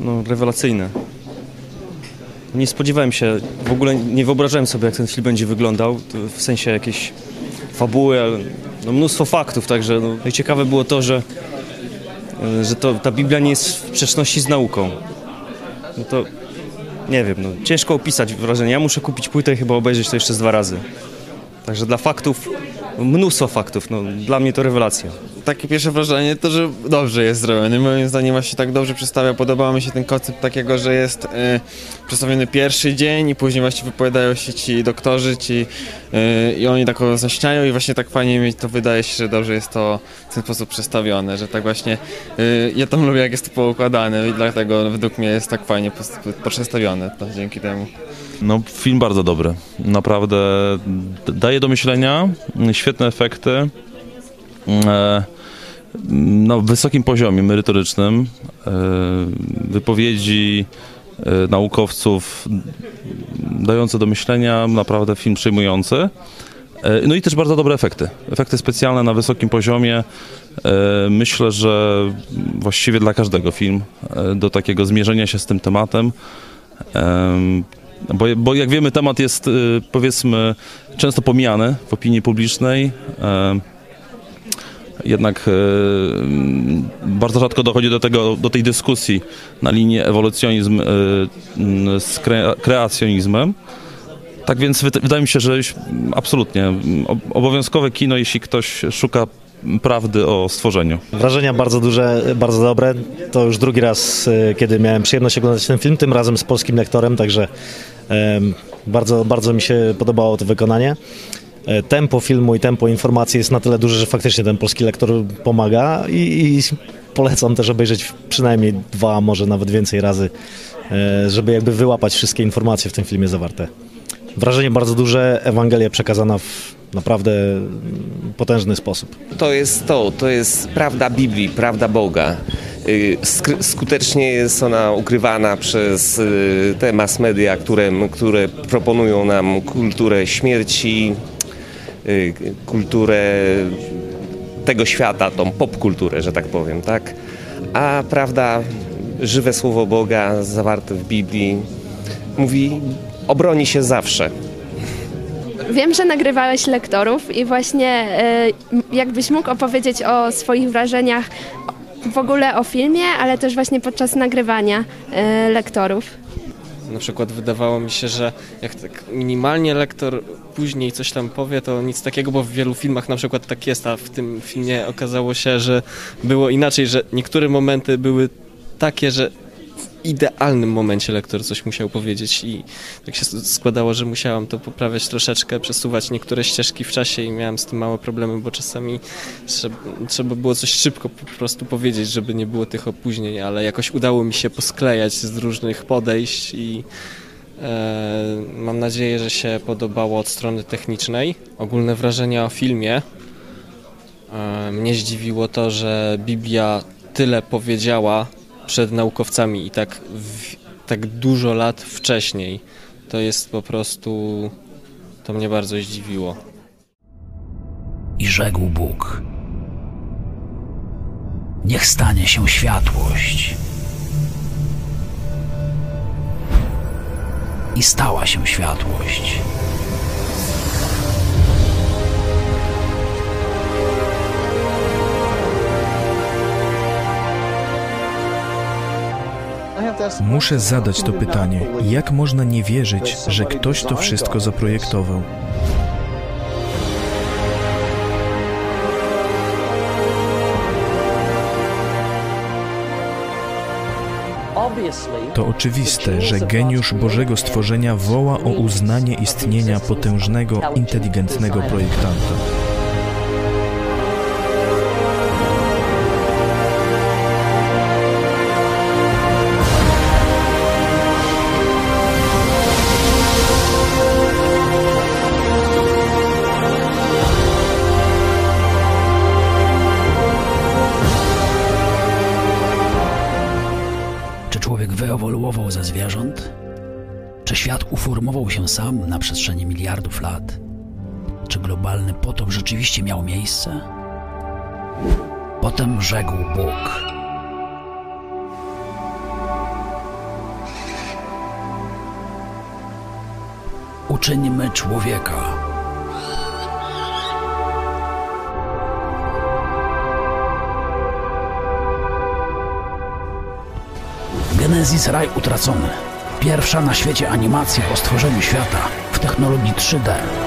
no, rewelacyjne. Nie spodziewałem się, w ogóle nie wyobrażałem sobie, jak ten film będzie wyglądał, w sensie jakiejś fabuły, ale no, mnóstwo faktów, także no, i ciekawe było to, że, e, że to, ta Biblia nie jest w sprzeczności z nauką. No to nie wiem, no, ciężko opisać wrażenie. Ja muszę kupić płytę i chyba obejrzeć to jeszcze z dwa razy. Także dla faktów, mnóstwo faktów, no, dla mnie to rewelacja takie pierwsze wrażenie to, że dobrze jest zrobiony. Moim zdaniem właśnie tak dobrze przedstawia. Podobał mi się ten koncept takiego, że jest y, przedstawiony pierwszy dzień i później właśnie wypowiadają się ci doktorzy ci, y, i oni tak zaśniają i właśnie tak fajnie mi to wydaje się, że dobrze jest to w ten sposób przedstawione, że tak właśnie y, ja tam lubię jak jest to poukładane i dlatego według mnie jest tak fajnie przedstawione to dzięki temu. No, film bardzo dobry. Naprawdę daje do myślenia, świetne efekty. E, na wysokim poziomie merytorycznym e, wypowiedzi e, naukowców dające do myślenia, naprawdę film przejmujący. E, no i też bardzo dobre efekty. Efekty specjalne na wysokim poziomie. Myślę, że właściwie dla każdego film do takiego zmierzenia się z tym tematem. Bo, bo jak wiemy, temat jest powiedzmy często pomijany w opinii publicznej jednak e, bardzo rzadko dochodzi do, tego, do tej dyskusji na linii ewolucjonizm e, z kreacjonizmem. Tak więc wydaje mi się, że absolutnie obowiązkowe kino, jeśli ktoś szuka prawdy o stworzeniu. Wrażenia bardzo duże, bardzo dobre. To już drugi raz, e, kiedy miałem przyjemność oglądać ten film, tym razem z polskim lektorem, także bardzo, bardzo mi się podobało to wykonanie. E, tempo filmu i tempo informacji jest na tyle duże, że faktycznie ten polski lektor pomaga i, i polecam też obejrzeć przynajmniej dwa, może nawet więcej razy, e, żeby jakby wyłapać wszystkie informacje w tym filmie zawarte. Wrażenie bardzo duże, Ewangelia przekazana w naprawdę potężny sposób. To jest to, to jest prawda Biblii, prawda Boga. Y, skutecznie jest ona ukrywana przez y, te mass media, które, które proponują nam kulturę śmierci, kulturę tego świata, tą popkulturę, że tak powiem, tak? A prawda, żywe słowo Boga zawarte w Biblii mówi, obroni się zawsze. Wiem, że nagrywałeś lektorów i właśnie y, jakbyś mógł opowiedzieć o swoich wrażeniach w ogóle o filmie, ale też właśnie podczas nagrywania y, lektorów. Na przykład wydawało mi się, że jak tak minimalnie lektor później coś tam powie, to nic takiego, bo w wielu filmach na przykład tak jest, a w tym filmie okazało się, że było inaczej, że niektóre momenty były takie, że idealnym momencie lektor coś musiał powiedzieć i tak się składało, że musiałam to poprawiać troszeczkę, przesuwać niektóre ścieżki w czasie i miałem z tym małe problemy, bo czasami trzeba, było coś szybko po prostu powiedzieć, żeby nie było tych opóźnień, ale jakoś udało mi się posklejać z różnych podejść i mam nadzieję, że się podobało od strony technicznej. Ogólne wrażenia o filmie. E, mnie zdziwiło to, że Biblia tyle powiedziała przed naukowcami i tak, w, tak dużo lat wcześniej. To jest po prostu. To mnie bardzo zdziwiło. I rzekł Bóg: Niech stanie się światłość. I stała się światłość. Muszę zadać to pytanie. Jak można nie wierzyć, że ktoś to wszystko zaprojektował? To oczywiste, że geniusz Bożego stworzenia woła o uznanie istnienia potężnego, inteligentnego projektanta. sam na przestrzeni miliardów lat? Czy globalny potop rzeczywiście miał miejsce? Potem rzekł Bóg. Uczyńmy człowieka. Genezis raj utracony. Pierwsza na świecie animacja o stworzeniu świata w technologii 3D.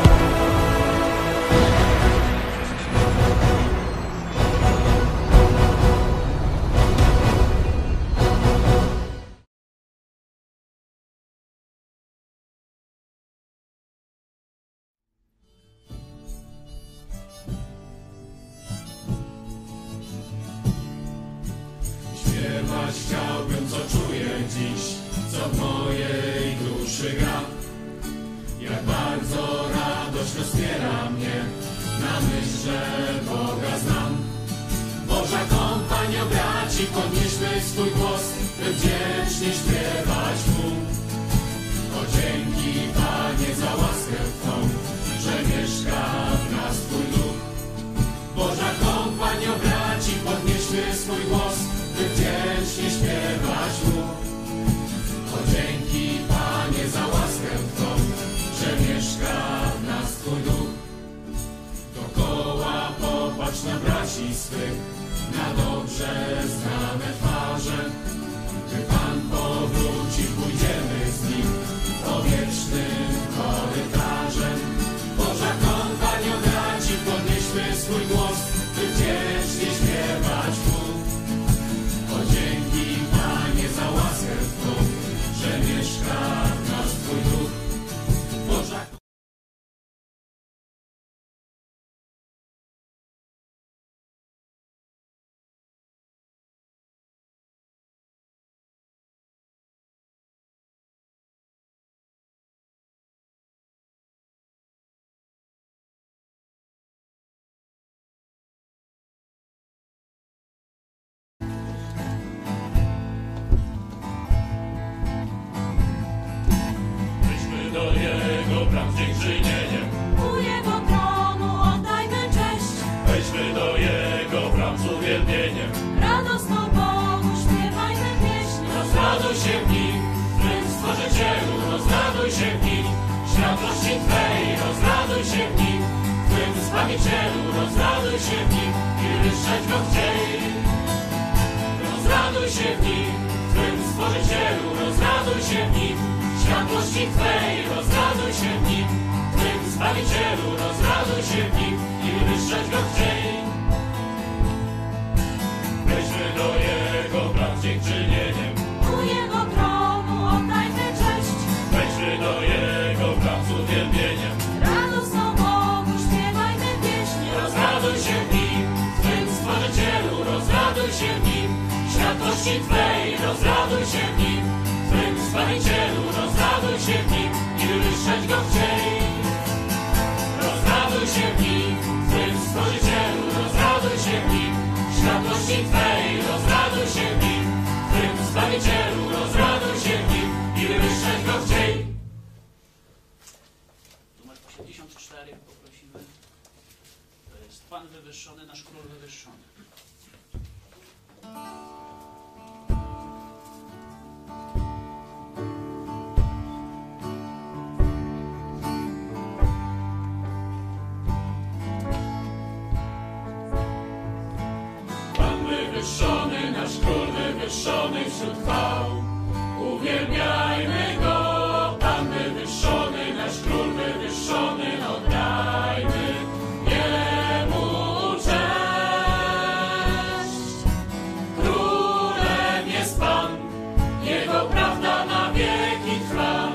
Jego bram z dziękczynieniem. U Jego tronu oddajmy cześć, Wejdźmy do Jego bram z uwielbieniem. radosno Bogu śpiewajmy pieśń. Rozraduj się w Nim, Twym Stworzycielu, rozraduj się w Nim. Światłości Twej, rozraduj się w Nim. Twym Zbawicielu, rozraduj się w Nim i wyszczeć Go chciej. Rozraduj się w Nim, Nim. Światłości Twej, rozraduj się w Nim. W Twym Zbawicielu, rozraduj się w Nim i wyszczeć Go chciej. Weźmy do Jego bram z dziękczynieniem. U Jego tronu oddajmy cześć, Wejdźmy do Jego bram z uwielbieniem. radosno Bogu śpiewajmy pieśń. Rozraduj się w Nim, w Twym Stworzycielu, rozraduj się w Nim. Światłości Twej, rozraduj się w Nim. I wywyższać Go chciej. Wywyższony wśród chwał. Uwielbiajmy go, Pan wywyższony, nasz król wywyższony, oddajmy Jemu cześć. Królem jest Pan, Jego prawda na wieki trwa.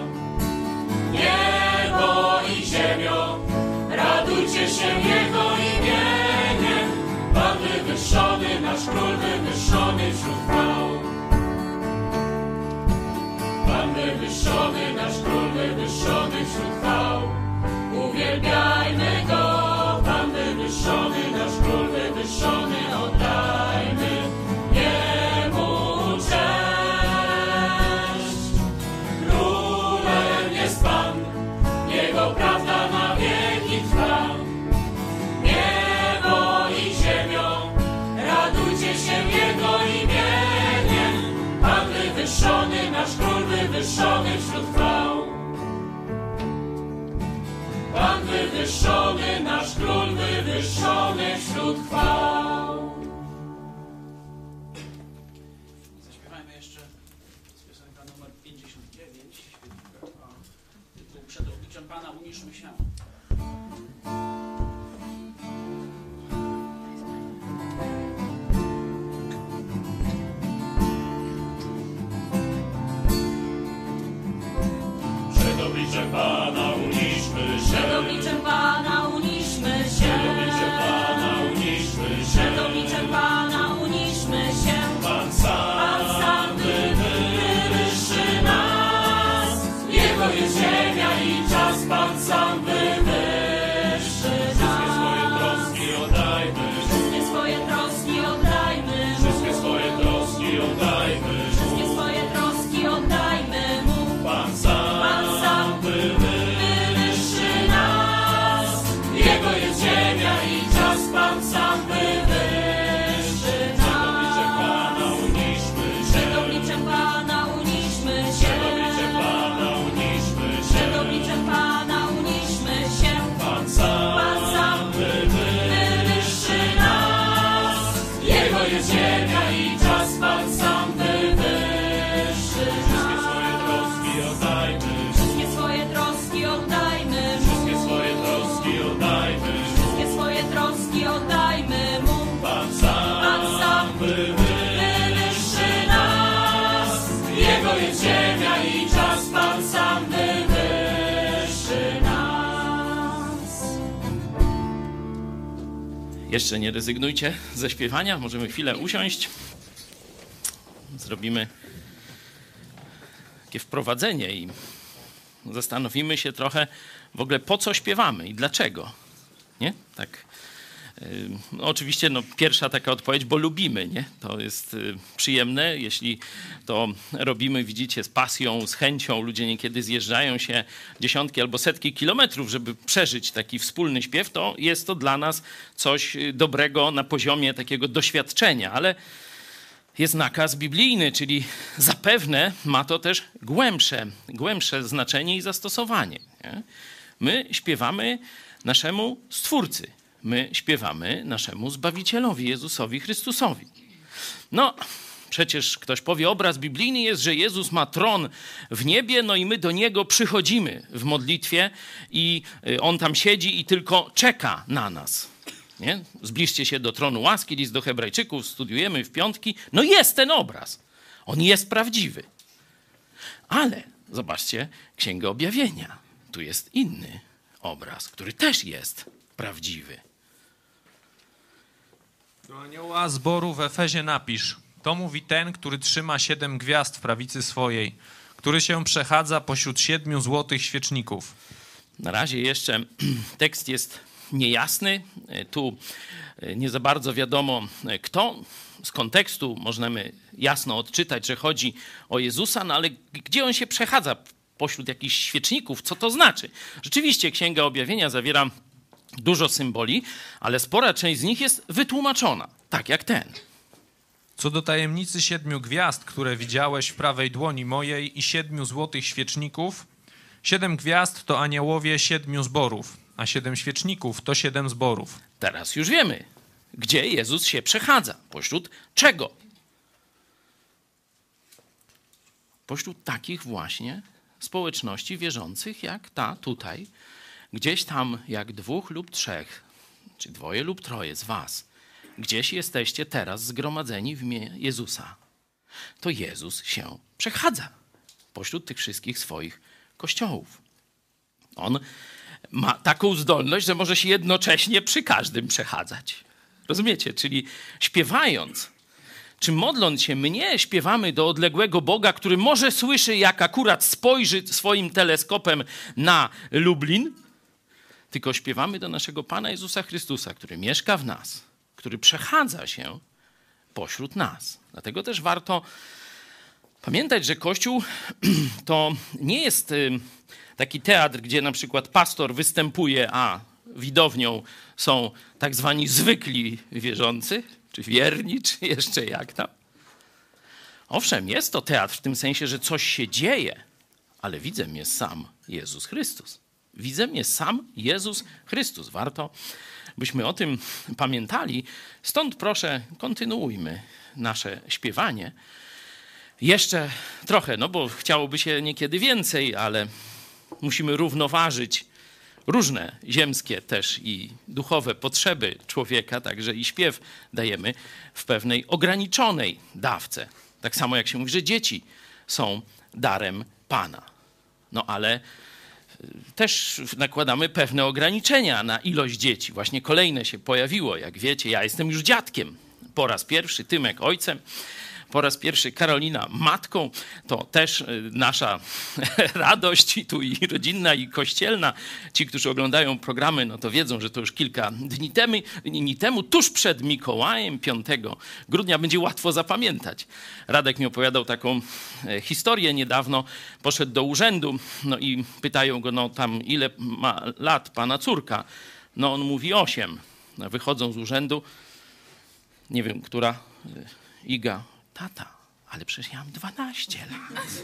Niebo i ziemio, radujcie się Jego imieniem. Pan wywyższony, nasz król wywyższony wywyższony, nasz król wywyższony wśród chwał. Uwielbiajmy go, Pan wywyższony, nasz król wywyższony, wywyższony wśród chwał. Pan wywyższony, nasz król wywyższony wśród chwał. Jeszcze nie rezygnujcie ze śpiewania, możemy chwilę usiąść. Zrobimy takie wprowadzenie i zastanowimy się trochę w ogóle po co śpiewamy i dlaczego. Nie? Tak. No, oczywiście no, pierwsza taka odpowiedź, bo lubimy, nie? To jest y, przyjemne, jeśli to robimy, widzicie, z pasją, z chęcią. Ludzie niekiedy zjeżdżają się dziesiątki albo setki kilometrów, żeby przeżyć taki wspólny śpiew, to jest to dla nas coś y, dobrego na poziomie takiego doświadczenia, ale jest nakaz biblijny, czyli zapewne ma to też głębsze, głębsze znaczenie i zastosowanie. Nie? My śpiewamy naszemu Stwórcy, my śpiewamy naszemu Zbawicielowi, Jezusowi Chrystusowi. No, przecież ktoś powie, obraz biblijny jest, że Jezus ma tron w niebie, no i my do Niego przychodzimy w modlitwie i y, On tam siedzi i tylko czeka na nas. Nie? Zbliżcie się do tronu łaski, list do Hebrajczyków, studiujemy w piątki. No jest ten obraz. On jest prawdziwy. Ale zobaczcie Księgę Objawienia. Tu jest inny obraz, który też jest prawdziwy. Do anioła zboru w Efezie napisz. To mówi ten, który trzyma siedem gwiazd w prawicy swojej, który się przechadza pośród siedmiu złotych świeczników. Na razie jeszcze tekst jest niejasny. Tu e, nie za bardzo wiadomo e, kto. Z kontekstu możemy jasno odczytać, że chodzi o Jezusa, no ale gdzie on się przechadza pośród jakichś świeczników? Co to znaczy? Rzeczywiście Księga Objawienia zawiera dużo symboli, ale spora część z nich jest wytłumaczona, tak jak ten. Co do tajemnicy siedmiu gwiazd, które widziałeś w prawej dłoni mojej i siedmiu złotych świeczników, siedem gwiazd to aniołowie siedmiu zborów, a siedem świeczników to siedem zborów. Teraz już wiemy, gdzie Jezus się przechadza. Pośród czego? Pośród takich właśnie społeczności wierzących, jak ta tutaj, gdzieś tam, jak dwóch lub trzech, czy dwoje lub troje z Was, gdzieś jesteście teraz zgromadzeni w imię Jezusa, to Jezus się przechadza pośród tych wszystkich swoich kościołów. On ma taką zdolność, że może się jednocześnie przy każdym przechadzać. Rozumiecie? Czyli śpiewając, czy modląc się, my nie śpiewamy do odległego Boga, który może słyszy, jak akurat spojrzy swoim teleskopem na Lublin, tylko śpiewamy do naszego Pana Jezusa Chrystusa, który mieszka w nas, który przechadza się pośród nas. Dlatego też warto pamiętać, że Kościół to nie jest y, taki teatr, gdzie na przykład pastor występuje, a widownią są tak zwani zwykli wierzący, czy wierni, czy jeszcze jak tam. Owszem, jest to teatr w tym sensie, że coś się dzieje, ale widzem jest sam Jezus Chrystus. Widzem jest sam Jezus Chrystus. Warto, byśmy o tym pamiętali. Stąd proszę, kontynuujmy nasze śpiewanie. Jeszcze trochę, no bo chciałoby się niekiedy więcej, ale musimy równoważyć różne ziemskie też i duchowe potrzeby człowieka, także i śpiew dajemy w pewnej ograniczonej dawce. Tak samo jak się mówi, że dzieci są darem Pana. No ale też nakładamy pewne ograniczenia na ilość dzieci. Właśnie kolejne się pojawiło. Jak wiecie, ja jestem już dziadkiem. Po raz pierwszy Tymek ojcem po raz pierwszy Karolina matką, to też y, nasza radość i tu i rodzinna, i kościelna. Ci, którzy oglądają programy, no to wiedzą, że to już kilka dni temu, dni temu tuż przed Mikołajem, 5 grudnia, będzie łatwo zapamiętać. Radek mi opowiadał taką e, historię niedawno. Poszedł do urzędu, no i pytają go, no tam ile ma lat pana córka? No on mówi 8. No, wychodzą z urzędu, nie wiem, która e, Iga tata, ale przecież ja mam 12 lat.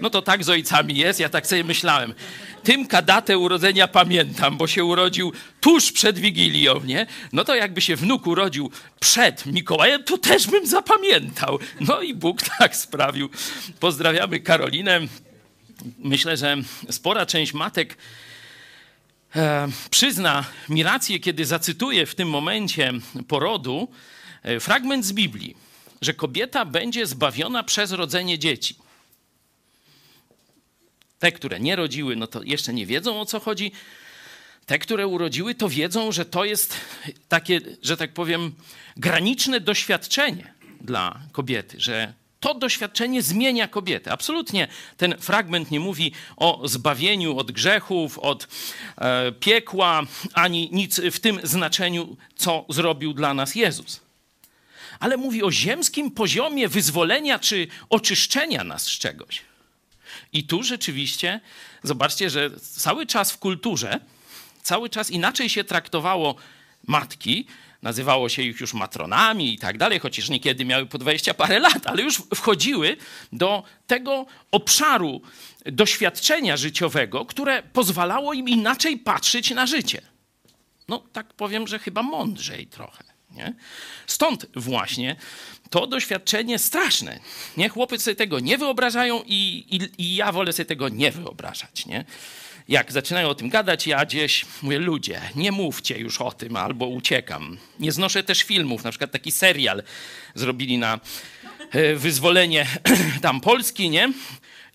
No to tak z ojcami jest, ja tak sobie myślałem. Tymka datę urodzenia pamiętam, bo się urodził tuż przed Wigilią, nie? No to jakby się wnuk urodził przed Mikołajem, to też bym zapamiętał. No i Bóg tak sprawił. Pozdrawiamy Karolinę. Myślę, że spora część matek e, przyzna mi rację, kiedy zacytuję w tym momencie porodu e, fragment z Biblii że kobieta będzie zbawiona przez rodzenie dzieci. Te, które nie rodziły, no to jeszcze nie wiedzą o co chodzi. Te, które urodziły, to wiedzą, że to jest takie, że tak powiem, graniczne doświadczenie dla kobiety, że to doświadczenie zmienia kobietę. Absolutnie ten fragment nie mówi o zbawieniu od grzechów, od e, piekła, ani nic w tym znaczeniu, co zrobił dla nas Jezus ale mówi o ziemskim poziomie wyzwolenia czy oczyszczenia nas z czegoś. I tu rzeczywiście, zobaczcie, że cały czas w kulturze, cały czas inaczej się traktowało matki, nazywało się ich już matronami i tak dalej, chociaż niekiedy miały po 20 parę lat, ale już wchodziły do tego obszaru doświadczenia życiowego, które pozwalało im inaczej patrzeć na życie. No tak powiem, że chyba mądrzej trochę. Nie? Stąd właśnie to doświadczenie straszne. Nie? Chłopy sobie tego nie wyobrażają i, i, i ja wolę sobie tego nie wyobrażać. Nie? Jak zaczynają o tym gadać, ja gdzieś mówię, ludzie, nie mówcie już o tym, albo uciekam. Nie znoszę też filmów, na przykład taki serial zrobili na e, wyzwolenie tam Polski, nie?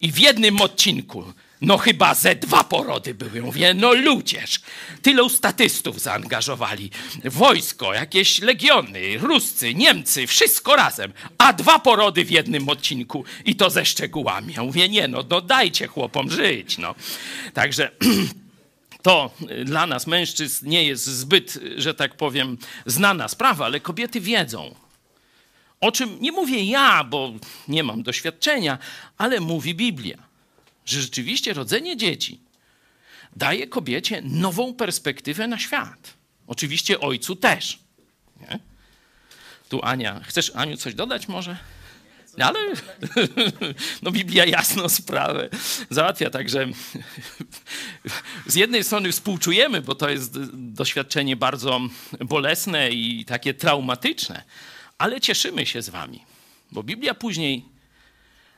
I w jednym odcinku no chyba ze dwa porody były. Mówię, no ludzież, tylu statystów zaangażowali. Wojsko, jakieś legiony, Ruscy, Niemcy, wszystko razem. A dwa porody w jednym odcinku i to ze szczegółami. Ja mówię, nie no, no dajcie chłopom żyć, no. Także... To dla nas, mężczyzn, nie jest zbyt, że tak powiem, znana sprawa, ale kobiety wiedzą. O czym nie mówię ja, bo nie mam doświadczenia, ale mówi Biblia że rzeczywiście rodzenie dzieci daje kobiecie nową perspektywę na świat. Oczywiście ojcu też. Nie? Tu Ania, chcesz Aniu coś dodać może? Ale no Biblia jasno sprawę załatwia, także z jednej strony współczujemy, bo to jest doświadczenie bardzo bolesne i takie traumatyczne, ale cieszymy się z wami, bo Biblia później,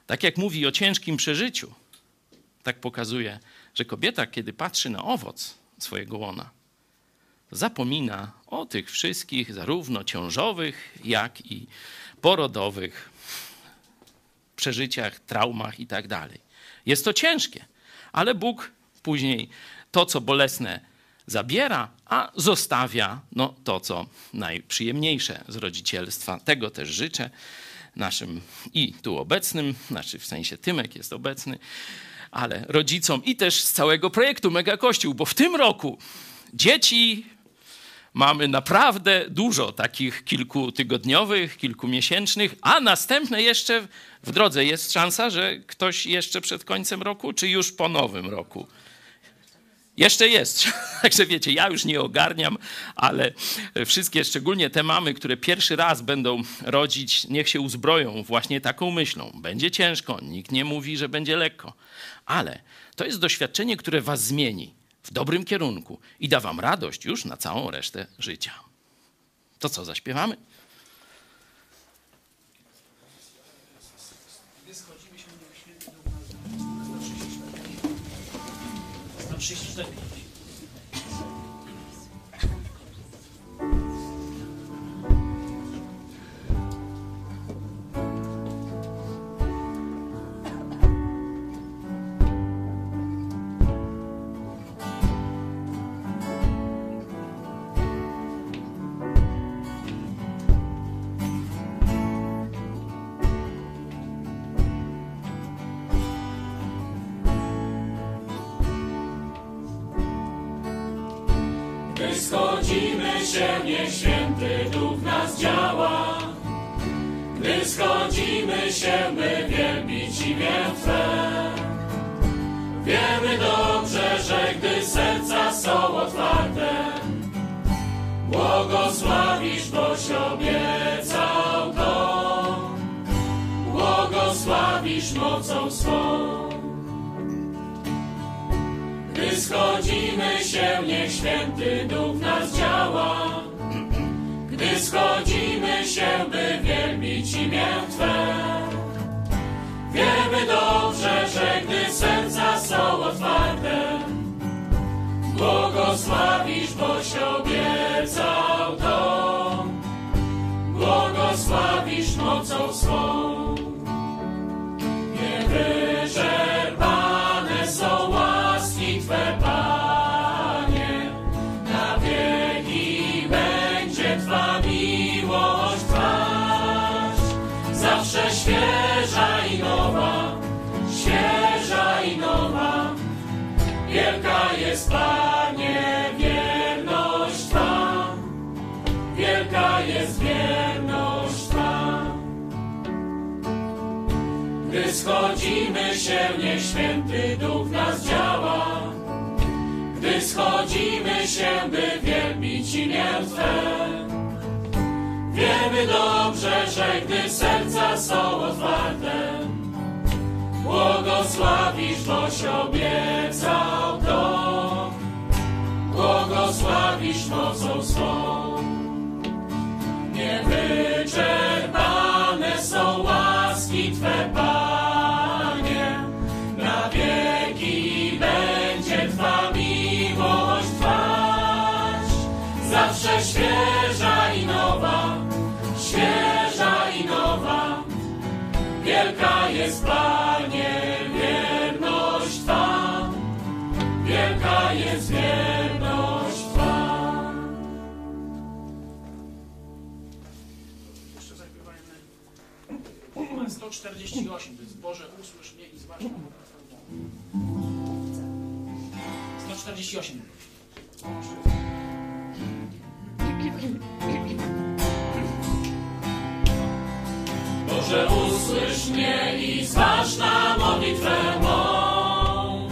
tak jak mówi o ciężkim przeżyciu, tak pokazuje, że kobieta, kiedy patrzy na owoc swojego łona, zapomina o tych wszystkich, zarówno ciążowych, jak i porodowych przeżyciach, traumach i tak dalej. Jest to ciężkie, ale Bóg później to, co bolesne, zabiera, a zostawia no, to, co najprzyjemniejsze z rodzicielstwa. Tego też życzę naszym i tu obecnym, znaczy w sensie Tymek jest obecny, ale rodzicom i też z całego projektu Mega Kościół, bo w tym roku dzieci mamy naprawdę dużo takich kilkutygodniowych, kilkumiesięcznych, a następne jeszcze w drodze. Jest szansa, że ktoś jeszcze przed końcem roku, czy już po nowym roku? Jeszcze jest. Także wiecie, ja już nie ogarniam, ale wszystkie, szczególnie te mamy, które pierwszy raz będą rodzić, niech się uzbroją właśnie taką myślą. Będzie ciężko, nikt nie mówi, że będzie lekko ale to jest doświadczenie, które was zmieni. w dobrym kierunku i da wam radość już na całą resztę życia. To co, zaśpiewamy? Gdy niech święty duch nas działa. Gdy schodzimy się, by wielbić imię Twe. Wiemy dobrze, że gdy serca są otwarte, błogosławisz, boś obiecał to. Błogosławisz mocą swą. Gdy schodzimy się, niech święty duch nas działa. Gdy schodzimy się, by wielbić imię Twe. Wiemy dobrze, że gdy serca są otwarte, błogosławisz, boś obiecał to. Błogosławisz mocą swą. Niewyczerpane Wielka jest wierność. Gdy schodzimy się, niech święty duch nas działa. Gdy schodzimy się, by wielbić imię Twe. Wiemy dobrze, że gdy serca są otwarte, błogosławisz, boś obiecał to. Błogosławisz mocą swą. Niewyczerpane są łaski Twe, Panie. Na wieki będzie Twa miłość trwać. Zawsze świeża Wielka jest, Panie, wierność Twa. Wielka jest wierność Twa. Jeszcze zaśpiewajmy numer 148, to jest Boże usłysz mnie i zważ mnie. 148. Boże, usłysz mnie i zważ na modlitwę mą.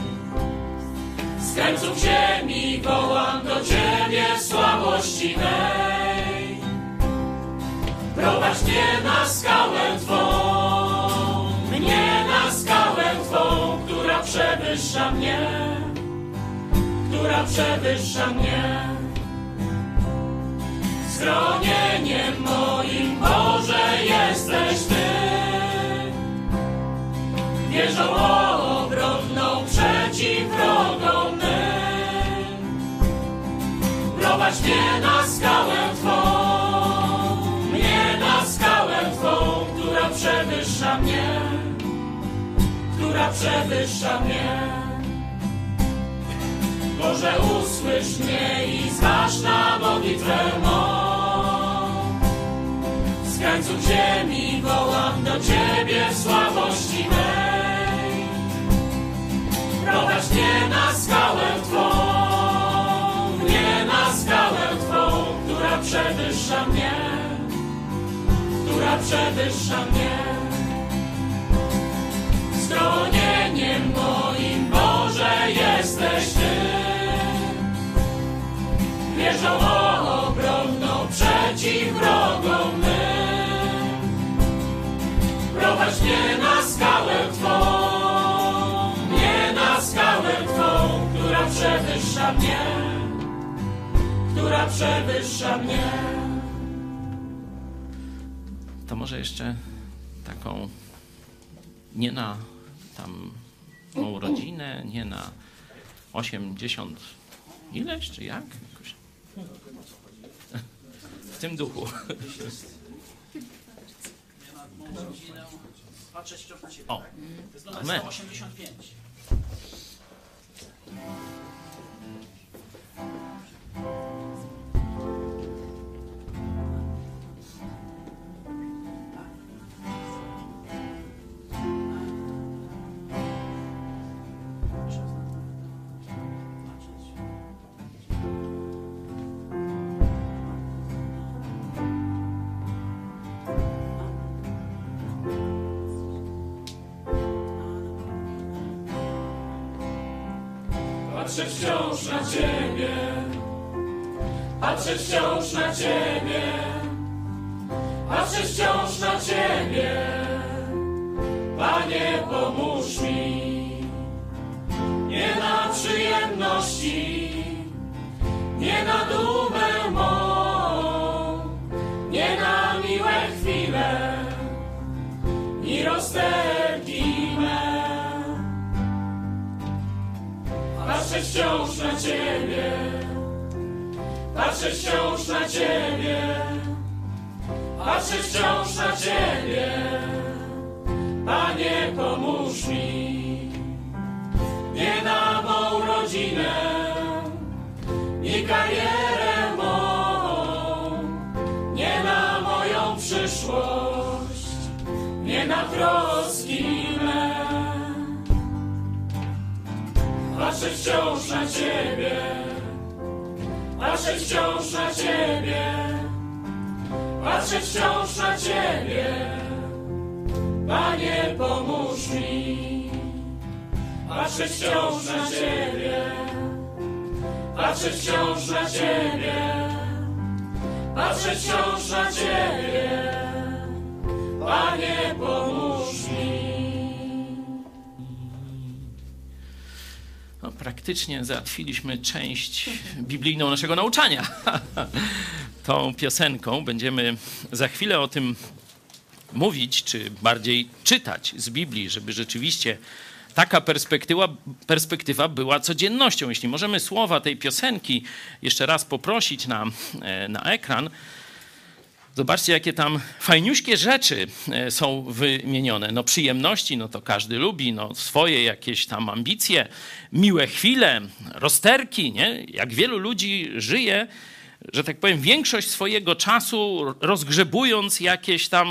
Z krańców ziemi wołam do Ciebie słabości mej. Prowadź mnie na skałę Twą, mnie na skałę Twą, która przewyższa mnie, która przewyższa mnie. Schronieniem moim Boże jesteś Ty. Wierzą obronną przeciw wrogom mym. Prowadź mnie na skałę Twą, mnie na skałę Twą, która przewyższa mnie, która przewyższa mnie. Boże, usłysz mnie i zważ na modlitwę mą. Krańców ziemi wołam do Ciebie w słabości mej. Prowadź mnie na skałę Twą, mnie na skałę Twą, która przewyższa mnie, która przewyższa mnie. Schronieniem moim Boże jesteś Ty. Wierzą obronną przeciw przewyższa mnie, która przewyższa mnie. To może jeszcze taką nie na tam mą rodzinę, nie na 80 ileś, czy jak? Jakoś. W tym duchu. O, To jest numer amen. 185. Patrzę wciąż na Ciebie, patrzę wciąż na Ciebie, patrzę wciąż na Ciebie. Panie, pomóż mi, nie na przyjemności, nie na dumę mą, nie na miłe chwile. I rozterki. Patrzę wciąż na Ciebie, patrzę wciąż na Ciebie, patrzę wciąż na Ciebie. Panie, pomóż mi, nie na mą rodzinę, nie karierę mą, nie na moją przyszłość, nie na troski me. Patrzę wciąż na Ciebie, patrzę wciąż na Ciebie, patrzę wciąż na Ciebie. Panie, pomóż mi, patrzę wciąż na Ciebie, patrzę wciąż na Ciebie, patrzę wciąż na Ciebie. Panie, pomóż praktycznie załatwiliśmy część biblijną naszego nauczania. Tą piosenką będziemy za chwilę o tym mówić, czy bardziej czytać z Biblii, żeby rzeczywiście taka perspektywa, perspektywa była codziennością. Jeśli możemy słowa tej piosenki jeszcze raz poprosić na, e, na ekran, Zobaczcie, jakie tam fajniuśkie rzeczy e, są wymienione. No przyjemności, no to każdy lubi, no swoje jakieś tam ambicje, miłe chwile, rozterki, nie? Jak wielu ludzi żyje, że tak powiem, większość swojego czasu rozgrzebując jakieś tam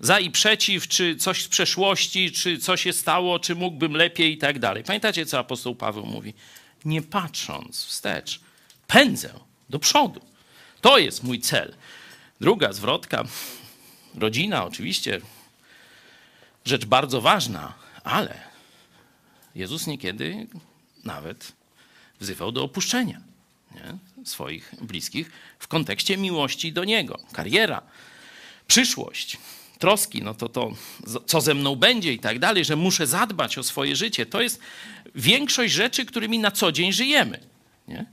za i przeciw, czy coś z przeszłości, czy co się stało, czy mógłbym lepiej i tak dalej. Pamiętacie, co apostoł Paweł mówi? Nie patrząc wstecz, pędzę do przodu. To jest mój cel. Druga zwrotka, rodzina oczywiście, rzecz bardzo ważna, ale Jezus niekiedy nawet wzywał do opuszczenia nie? swoich bliskich w kontekście miłości do Niego. Kariera, przyszłość, troski, no to to, co ze mną będzie i tak dalej, że muszę zadbać o swoje życie. To jest większość rzeczy, którymi na co dzień żyjemy. Nie?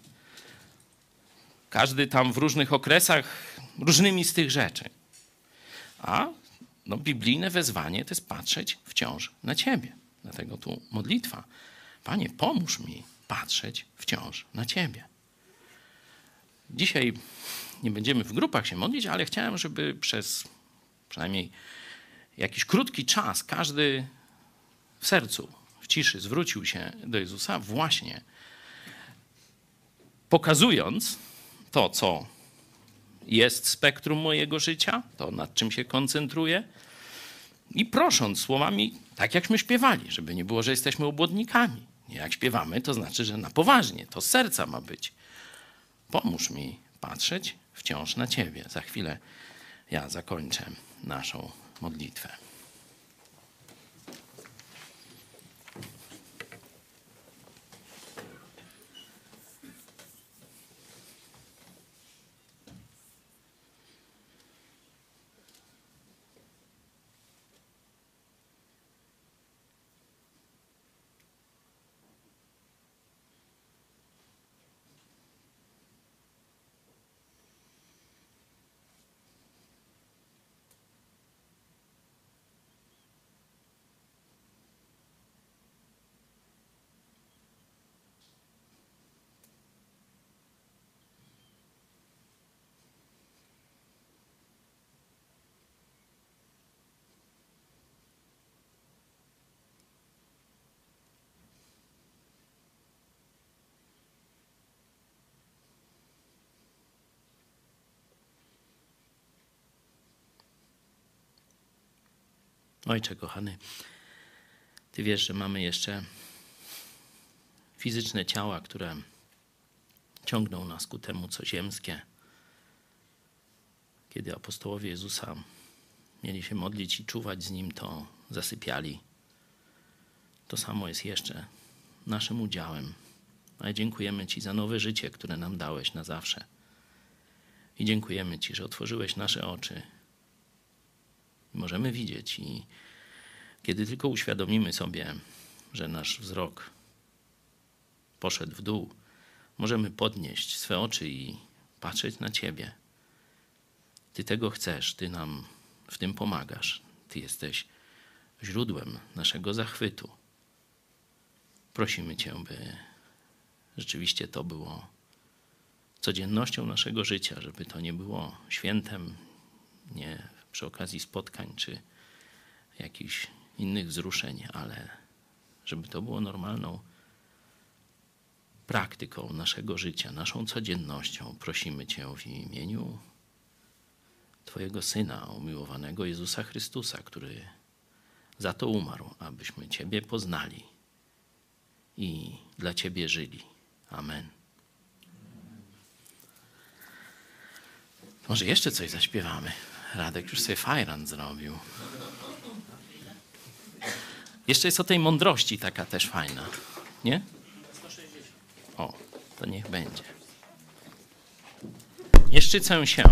Każdy tam w różnych okresach różnymi z tych rzeczy. A no, biblijne wezwanie to jest patrzeć wciąż na Ciebie. Dlatego tu modlitwa. Panie, pomóż mi patrzeć wciąż na Ciebie. Dzisiaj nie będziemy w grupach się modlić, ale chciałem, żeby przez przynajmniej jakiś krótki czas każdy w sercu, w ciszy zwrócił się do Jezusa, właśnie pokazując to, co jest spektrum mojego życia, to nad czym się koncentruję, i prosząc słowami, tak jakśmy śpiewali, żeby nie było, że jesteśmy obłodnikami. Jak śpiewamy, to znaczy, że na poważnie, to z serca ma być. Pomóż mi patrzeć wciąż na Ciebie. Za chwilę ja zakończę naszą modlitwę. Ojcze kochany, Ty wiesz, że mamy jeszcze fizyczne ciała, które ciągną nas ku temu, co ziemskie. Kiedy apostołowie Jezusa mieli się modlić i czuwać z Nim, to zasypiali. To samo jest jeszcze naszym udziałem. Ale dziękujemy Ci za nowe życie, które nam dałeś na zawsze. I dziękujemy Ci, że otworzyłeś nasze oczy. Możemy widzieć i kiedy tylko uświadomimy sobie, że nasz wzrok poszedł w dół, możemy podnieść swe oczy i patrzeć na Ciebie. Ty tego chcesz, Ty nam w tym pomagasz. Ty jesteś źródłem naszego zachwytu. Prosimy Cię, by rzeczywiście to było codziennością naszego życia, żeby to nie było świętem, nie przy okazji spotkań czy jakichś innych wzruszeń, ale żeby to było normalną praktyką naszego życia, naszą codziennością. Prosimy Cię w imieniu Twojego Syna, umiłowanego Jezusa Chrystusa, który za to umarł, abyśmy Ciebie poznali i dla Ciebie żyli. Amen. Może jeszcze coś zaśpiewamy. Radek już sobie fajran zrobił. Jeszcze jest o tej mądrości taka też fajna, nie? O, to niech będzie. Nie szczycę się.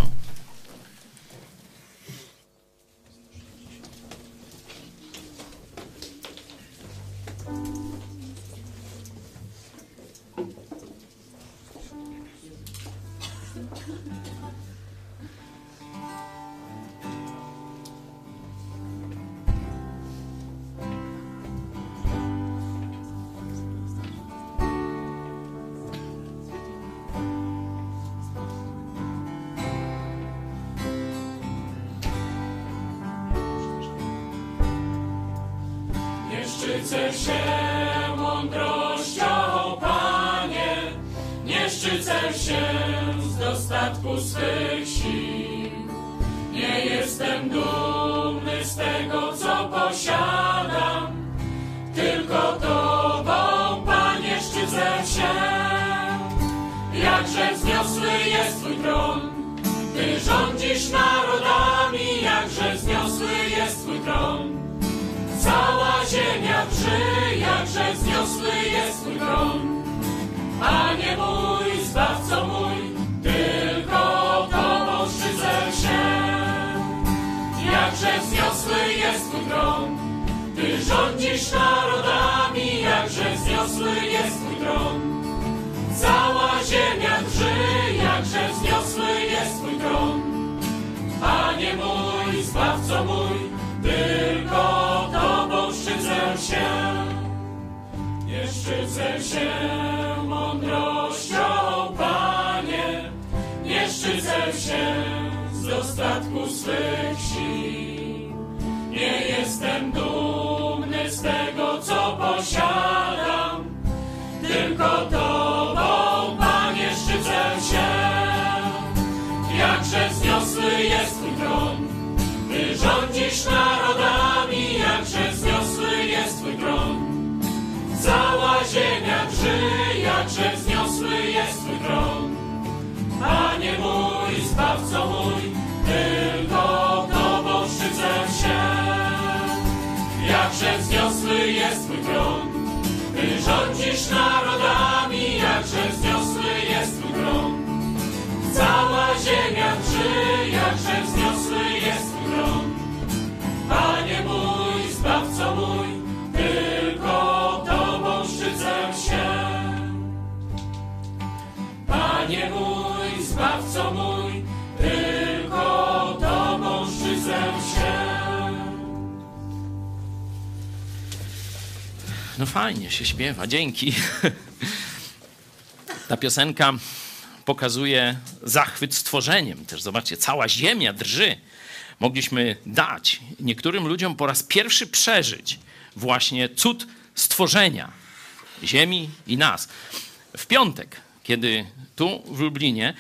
Śpiewa, dzięki. Ta piosenka pokazuje zachwyt stworzeniem. Też zobaczcie, cała ziemia drży. Mogliśmy dać niektórym ludziom po raz pierwszy przeżyć właśnie cud stworzenia ziemi i nas. W piątek, kiedy tu w Lublinie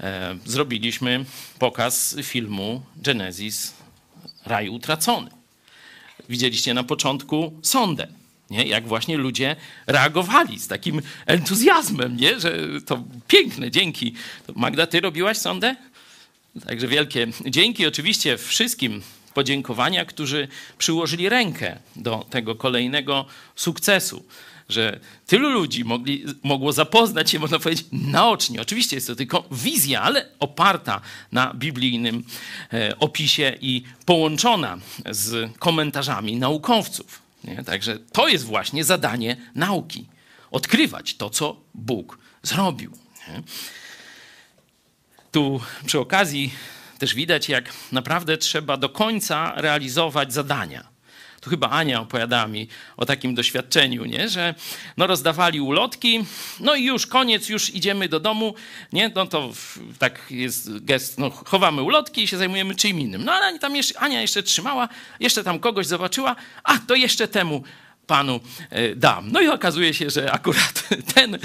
e, zrobiliśmy pokaz filmu Genesis Raj Utracony. widzieliście na początku sondę. Nie? Jak właśnie ludzie reagowali z takim entuzjazmem, nie? że to piękne, dzięki. Magda, ty robiłaś sondę? Także wielkie dzięki oczywiście wszystkim podziękowania, którzy przyłożyli rękę do tego kolejnego sukcesu. Że tylu ludzi mogli, mogło zapoznać się, można powiedzieć, naocznie. Oczywiście jest to tylko wizja, ale oparta na biblijnym e, opisie i połączona z komentarzami naukowców. Nie? Także to jest właśnie zadanie nauki. Odkrywać to, co Bóg zrobił. Nie? Tu przy okazji też widać, jak naprawdę trzeba do końca realizować zadania. Chyba Ania opowiadała mi o takim doświadczeniu, nie? że no rozdawali ulotki, no i już koniec, już idziemy do domu, nie? no to tak jest gest, no chowamy ulotki i się zajmujemy czym innym. No ale tam jeszcze, Ania jeszcze trzymała, jeszcze tam kogoś zobaczyła, a to jeszcze temu panu e, dam. No i okazuje się, że akurat ten,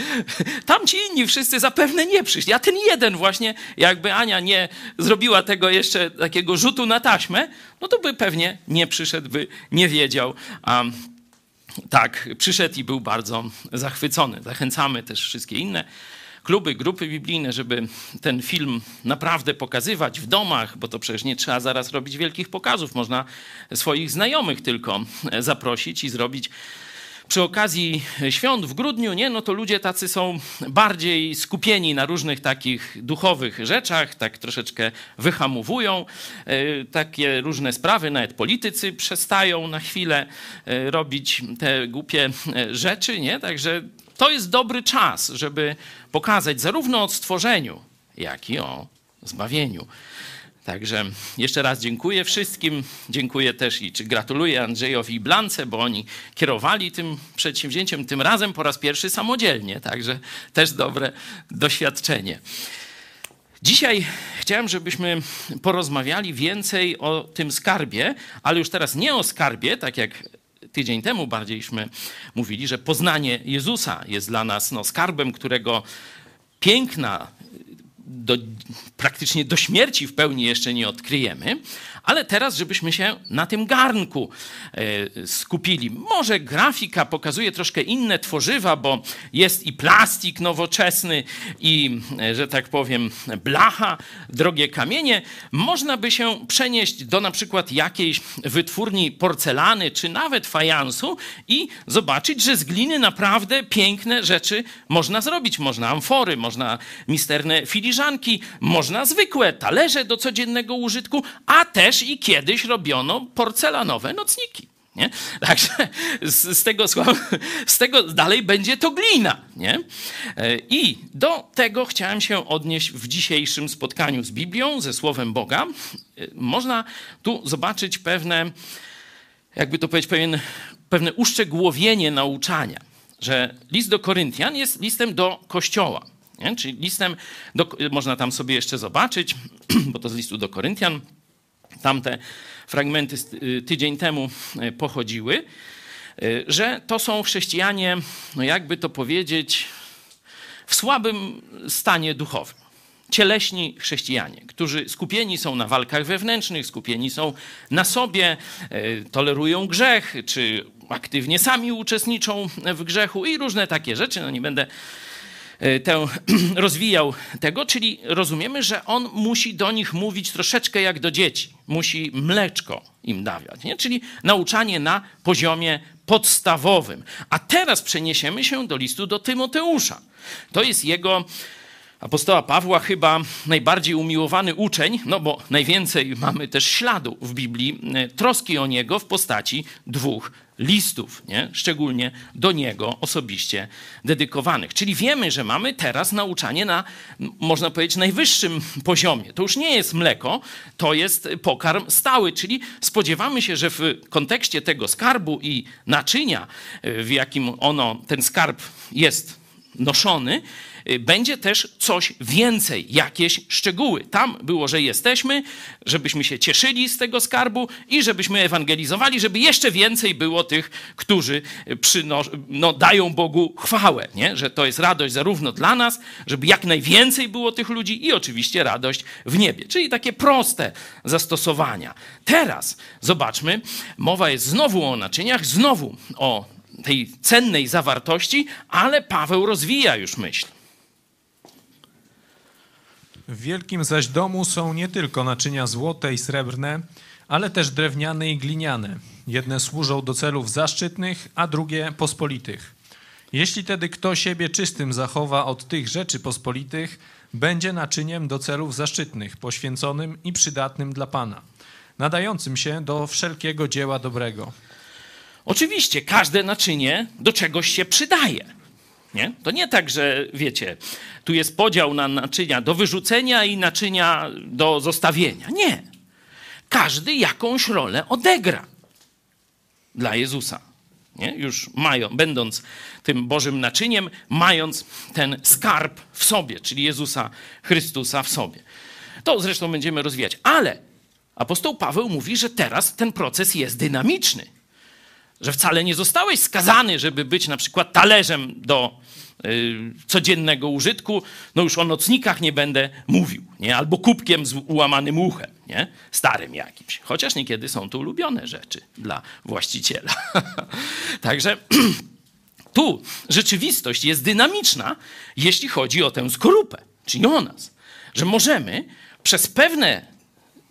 tamci inni wszyscy zapewne nie przyszli, a ten jeden właśnie, jakby Ania nie zrobiła tego jeszcze takiego rzutu na taśmę, no to by pewnie nie przyszedł, by nie wiedział. A tak, przyszedł i był bardzo zachwycony. Zachęcamy też wszystkie inne kluby, grupy biblijne, żeby ten film naprawdę pokazywać w domach, bo to przecież nie trzeba zaraz robić wielkich pokazów. Można swoich znajomych tylko zaprosić i zrobić przy okazji świąt w grudniu, nie, no to ludzie tacy są bardziej skupieni na różnych takich duchowych rzeczach, tak troszeczkę wyhamowują e, takie różne sprawy, nawet politycy przestają na chwilę e, robić te głupie e, rzeczy, nie, także to jest dobry czas, żeby pokazać zarówno o stworzeniu, jak i o zbawieniu. Także jeszcze raz dziękuję wszystkim. Dziękuję też i czy gratuluję Andrzejowi i Blance, bo oni kierowali tym przedsięwzięciem tym razem po raz pierwszy samodzielnie. Także też dobre doświadczenie. Dzisiaj chciałem, żebyśmy porozmawiali więcej o tym skarbie, ale już teraz nie o skarbie, tak jak tydzień temu bardziejśmy mówili, że poznanie Jezusa jest dla nas no, skarbem, którego piękna do, praktycznie do śmierci w pełni jeszcze nie odkryjemy, ale teraz, żebyśmy się na tym garnku e, skupili. Może grafika pokazuje troszkę inne tworzywa, bo jest i plastik nowoczesny, i, e, że tak powiem, blacha, drogie kamienie. Można by się przenieść do na przykład jakiejś wytwórni porcelany, czy nawet fajansu i zobaczyć, że z gliny naprawdę piękne rzeczy można zrobić. Można amfory, można misterne filiżanki, można zwykłe talerze do codziennego użytku, a też i kiedyś robiono porcelanowe nocniki. Nie? Także z, z, tego, z tego dalej będzie to glina. Nie? E, I do tego chciałem się odnieść w dzisiejszym spotkaniu z Biblią, ze Słowem Boga. E, można tu zobaczyć pewne, jakby to powiedzieć, pewien, pewne uszczegółowienie nauczania, że list do Koryntian jest listem do Kościoła. Nie? Czyli listem, do, można tam sobie jeszcze zobaczyć, bo to z listu do Koryntian, tamte fragmenty y, tydzień temu y, pochodziły, y, że to są chrześcijanie, no jakby to powiedzieć, w słabym stanie duchowym. Cieleśni chrześcijanie, którzy skupieni są na walkach wewnętrznych, skupieni są na sobie, tolerują grzech, czy aktywnie sami uczestniczą w grzechu i różne takie rzeczy. No nie będę tę, rozwijał tego, czyli rozumiemy, że on musi do nich mówić troszeczkę jak do dzieci. Musi mleczko im dawać, nie? czyli nauczanie na poziomie podstawowym. A teraz przeniesiemy się do listu do Tymoteusza. To jest jego apostoła Pawła chyba najbardziej umiłowany uczeń, no bo najwięcej mamy też śladu w Biblii e, troski o niego w postaci dwóch listów, nie? szczególnie do niego osobiście dedykowanych. Czyli wiemy, że mamy teraz nauczanie na, można powiedzieć, najwyższym poziomie. To już nie jest mleko, to jest pokarm stały, czyli spodziewamy się, że w kontekście tego skarbu i naczynia, w jakim ono, ten skarb jest noszony, będzie też coś więcej, jakieś szczegóły. Tam było, że jesteśmy, żebyśmy się cieszyli z tego skarbu i żebyśmy ewangelizowali, żeby jeszcze więcej było tych, którzy przyno- no, dają Bogu chwałę, nie? że to jest radość zarówno dla nas, żeby jak najwięcej było tych ludzi i oczywiście radość w niebie. Czyli takie proste zastosowania. Teraz zobaczmy, mowa jest znowu o naczyniach, znowu o tej cennej zawartości, ale Paweł rozwija już myśl. W wielkim zaś domu są nie tylko naczynia złote i srebrne, ale też drewniane i gliniane. Jedne służą do celów zaszczytnych, a drugie pospolitych. Jeśli tedy kto siebie czystym zachowa od tych rzeczy pospolitych, będzie naczyniem do celów zaszczytnych, poświęconym i przydatnym dla Pana, nadającym się do wszelkiego dzieła dobrego. Oczywiście każde naczynie do czegoś się przydaje. Nie? To nie tak, że wiecie, tu jest podział na naczynia do wyrzucenia i naczynia do zostawienia. Nie. Każdy jakąś rolę odegra dla Jezusa. Nie? Już mają, będąc tym Bożym naczyniem, mając ten skarb w sobie, czyli Jezusa Chrystusa w sobie. To zresztą będziemy rozwijać. Ale apostoł Paweł mówi, że teraz ten proces jest dynamiczny że wcale nie zostałeś skazany, żeby być na przykład talerzem do y, codziennego użytku, no już o nocnikach nie będę mówił, nie? albo kubkiem z ułamanym uchem, nie? starym jakimś. Chociaż niekiedy są to ulubione rzeczy dla właściciela. Także tu rzeczywistość jest dynamiczna, jeśli chodzi o tę skorupę, czyli o nas. Że możemy przez pewne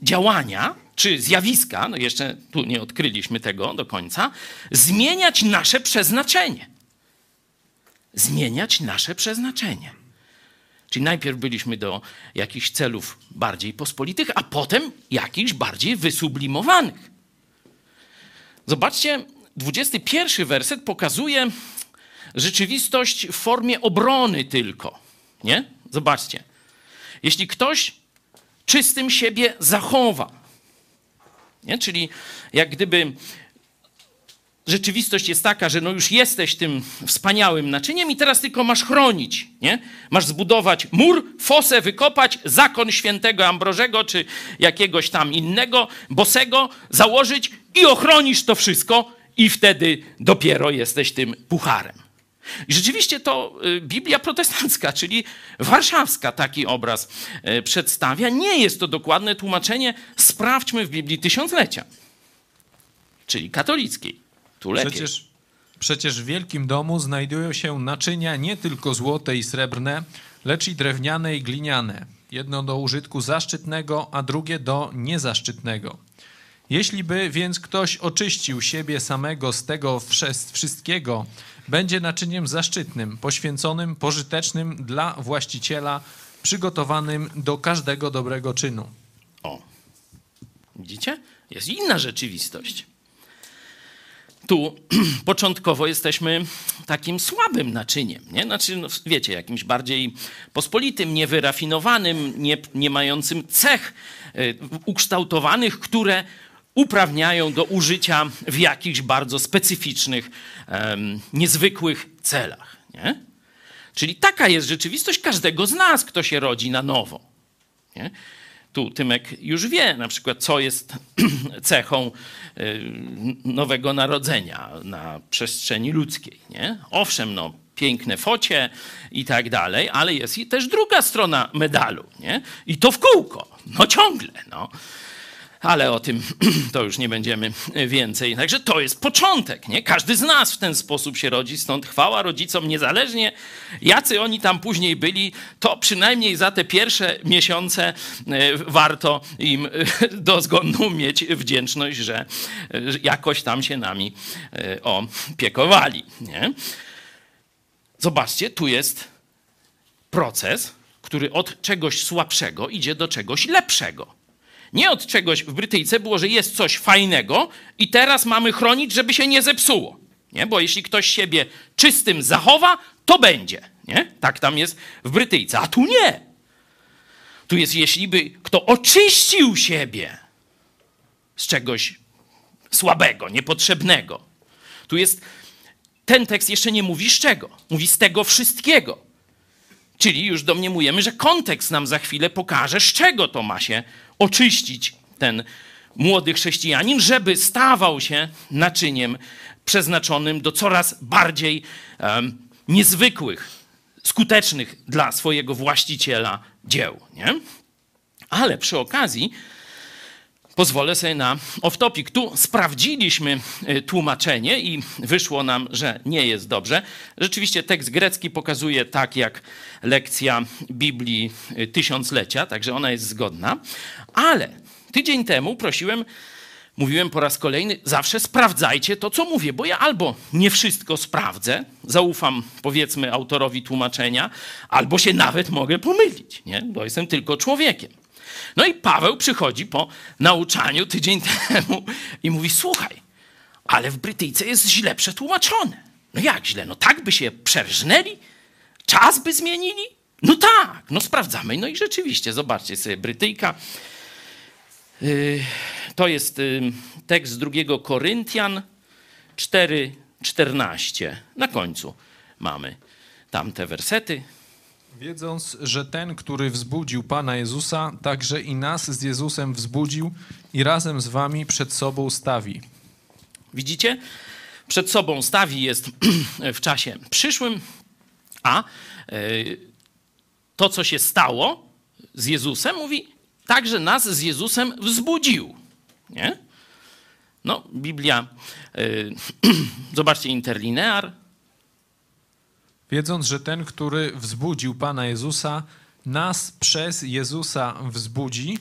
działania czy zjawiska, no jeszcze tu nie odkryliśmy tego do końca, zmieniać nasze przeznaczenie. Zmieniać nasze przeznaczenie. Czyli najpierw byliśmy do jakichś celów bardziej pospolitych, a potem jakichś bardziej wysublimowanych. Zobaczcie, 21 werset pokazuje rzeczywistość w formie obrony tylko. Nie? Zobaczcie. Jeśli ktoś czystym siebie zachowa, nie? Czyli jak gdyby rzeczywistość jest taka, że no już jesteś tym wspaniałym naczyniem i teraz tylko masz chronić, nie? Masz zbudować mur, fosę wykopać, zakon świętego Ambrożego czy jakiegoś tam innego, bosego, założyć i ochronisz to wszystko i wtedy dopiero jesteś tym pucharem. I rzeczywiście to y, Biblia protestancka, czyli warszawska taki obraz y, przedstawia. Nie jest to dokładne tłumaczenie. Sprawdźmy w Biblii tysiąclecia, czyli katolickiej. Tu lepiej. Przecież, przecież w wielkim domu znajdują się naczynia nie tylko złote i srebrne, lecz i drewniane i gliniane. Jedno do użytku zaszczytnego, a drugie do niezaszczytnego. Jeśli by więc ktoś oczyścił siebie samego z tego wszystkiego, będzie naczyniem zaszczytnym, poświęconym, pożytecznym dla właściciela, przygotowanym do każdego dobrego czynu. O, widzicie? Jest inna rzeczywistość. Tu początkowo jesteśmy takim słabym naczyniem, nie? Znaczy, no, wiecie, jakimś bardziej pospolitym, niewyrafinowanym, nie, nie mającym cech y, ukształtowanych, które uprawniają do użycia w jakichś bardzo specyficznych, um, niezwykłych celach. Nie? Czyli taka jest rzeczywistość każdego z nas, kto się rodzi na nowo. Nie? Tu Tymek już wie na przykład, co jest cechą y, nowego narodzenia na przestrzeni ludzkiej. Nie? Owszem, no, piękne focie i tak dalej, ale jest i też druga strona medalu. Nie? I to w kółko. No ciągle. No ale o tym to już nie będziemy więcej. Także to jest początek, nie? Każdy z nas w ten sposób się rodzi, stąd chwała rodzicom, niezależnie jacy oni tam później byli, to przynajmniej za te pierwsze miesiące e, warto im e, dozgonną mieć wdzięczność, że jakoś tam się nami e, opiekowali, nie? Zobaczcie, tu jest proces, który od czegoś słabszego idzie do czegoś lepszego. Nie od czegoś w Brytyjce było, że jest coś fajnego i teraz mamy chronić, żeby się nie zepsuło. Nie? Bo jeśli ktoś siebie czystym zachowa, to będzie. Nie? Tak tam jest w Brytyjce. A tu nie. Tu jest, jeśli by kto oczyścił siebie z czegoś słabego, niepotrzebnego. Tu jest ten tekst jeszcze nie mówi z czego. Mówi z tego wszystkiego. Czyli już domniemujemy, że kontekst nam za chwilę pokaże, z czego to ma się oczyścić ten młody chrześcijanin, żeby stawał się naczyniem przeznaczonym do coraz bardziej um, niezwykłych, skutecznych dla swojego właściciela dzieł. Nie? Ale przy okazji pozwolę sobie na off-topic. Tu sprawdziliśmy y, tłumaczenie i wyszło nam, że nie jest dobrze. Rzeczywiście tekst grecki pokazuje tak jak lekcja Biblii y, tysiąclecia, także ona jest zgodna. Ale tydzień temu prosiłem, mówiłem po raz kolejny, zawsze sprawdzajcie to, co mówię, bo ja albo nie wszystko sprawdzę, zaufam powiedzmy autorowi tłumaczenia, albo się nawet mogę pomylić, nie? bo jestem tylko człowiekiem. No i Paweł przychodzi po nauczaniu tydzień temu i mówi: Słuchaj, ale w Brytyjce jest źle przetłumaczone. No jak źle? No tak by się przerżnęli? Czas by zmienili? No tak, no sprawdzamy. No i rzeczywiście, zobaczcie sobie, Brytyjka. Yy, to jest yy, tekst z drugiego Koryntian 4:14. Na końcu mamy tamte wersety. Wiedząc, że ten, który wzbudził Pana Jezusa, także i nas z Jezusem wzbudził i razem z wami przed sobą stawi. Widzicie? Przed sobą stawi jest w czasie przyszłym, a to, co się stało z Jezusem, mówi, także nas z Jezusem wzbudził. Nie? No, Biblia, zobaczcie, interlinear, Wiedząc, że ten, który wzbudził Pana Jezusa, nas przez Jezusa wzbudzi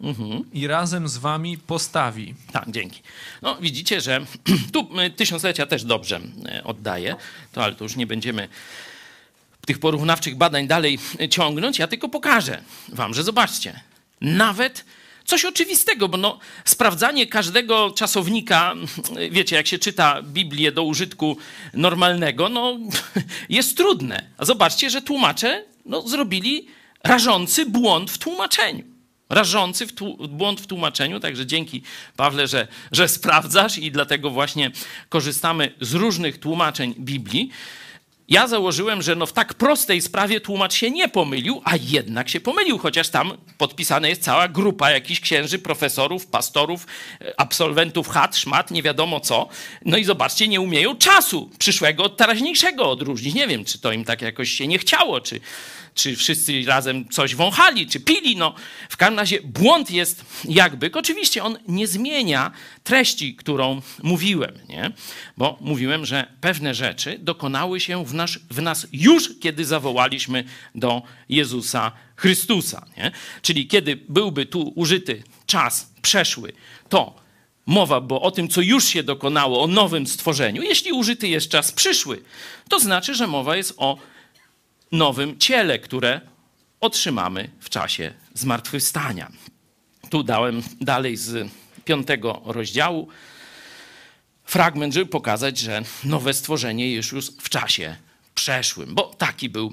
Mhm. i razem z wami postawi. Tak, dzięki. No widzicie, że tu tysiąclecia też dobrze e, oddaje, to, ale to już nie będziemy tych porównawczych badań dalej ciągnąć. Ja tylko pokażę wam, że zobaczcie, nawet coś oczywistego, bo no, sprawdzanie każdego czasownika, wiecie, jak się czyta Biblię do użytku normalnego, no jest trudne. A zobaczcie, że tłumacze no, zrobili rażący błąd w tłumaczeniu. Rażący w błąd w tłumaczeniu, także dzięki Pawle, że, że sprawdzasz i dlatego właśnie korzystamy z różnych tłumaczeń Biblii. Ja założyłem, że no w tak prostej sprawie tłumacz się nie pomylił, a jednak się pomylił, chociaż tam podpisana jest cała grupa jakichś księży, profesorów, pastorów, absolwentów chat, szmat, nie wiadomo co. No i zobaczcie, nie umieją czasu przyszłego od teraźniejszego odróżnić. Nie wiem, czy to im tak jakoś się nie chciało, czy, czy wszyscy razem coś wąchali, czy pili. No, w każdym razie błąd jest jakby. Oczywiście on nie zmienia treści, którą mówiłem, nie? bo mówiłem, że pewne rzeczy dokonały się w, nasz, w nas już, kiedy zawołaliśmy do Jezusa Chrystusa. Nie? Czyli kiedy byłby tu użyty czas przeszły, to mowa bo o tym, co już się dokonało, o nowym stworzeniu. Jeśli użyty jest czas przyszły, to znaczy, że mowa jest o nowym ciele, które otrzymamy w czasie zmartwychwstania. Tu dałem dalej z piątego rozdziału fragment, żeby pokazać, że nowe stworzenie jest już w czasie przeszłym, bo taki był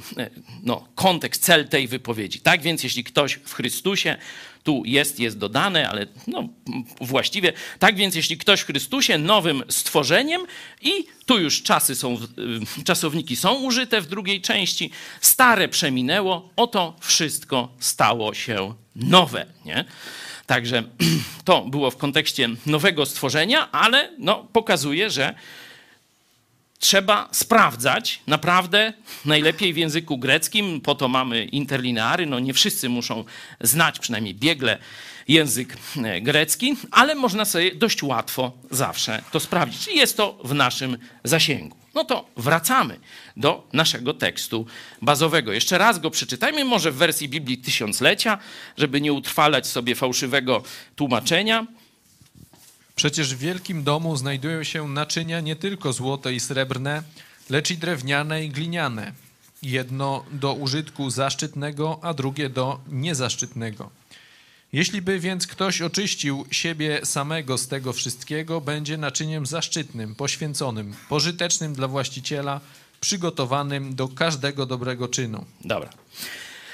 no, kontekst, cel tej wypowiedzi. Tak więc, jeśli ktoś w Chrystusie, tu jest, jest dodane, ale no, właściwie, tak więc, jeśli ktoś w Chrystusie nowym stworzeniem i tu już czasy są, czasowniki są użyte w drugiej części, stare przeminęło, oto wszystko stało się nowe, nie? Także to było w kontekście nowego stworzenia, ale no, pokazuje, że trzeba sprawdzać naprawdę najlepiej w języku greckim, po to mamy interlineary, no nie wszyscy muszą znać przynajmniej biegle język grecki, ale można sobie dość łatwo zawsze to sprawdzić. I jest to w naszym zasięgu. No to wracamy do naszego tekstu bazowego. Jeszcze raz go przeczytajmy, może w wersji Biblii Tysiąclecia, żeby nie utrwalać sobie fałszywego tłumaczenia. Przecież w wielkim domu znajdują się naczynia nie tylko złote i srebrne, lecz i drewniane i gliniane. Jedno do użytku zaszczytnego, a drugie do niezaszczytnego. Jeśli by więc ktoś oczyścił siebie samego z tego wszystkiego, będzie naczyniem zaszczytnym, poświęconym, pożytecznym dla właściciela, przygotowanym do każdego dobrego czynu. Dobra.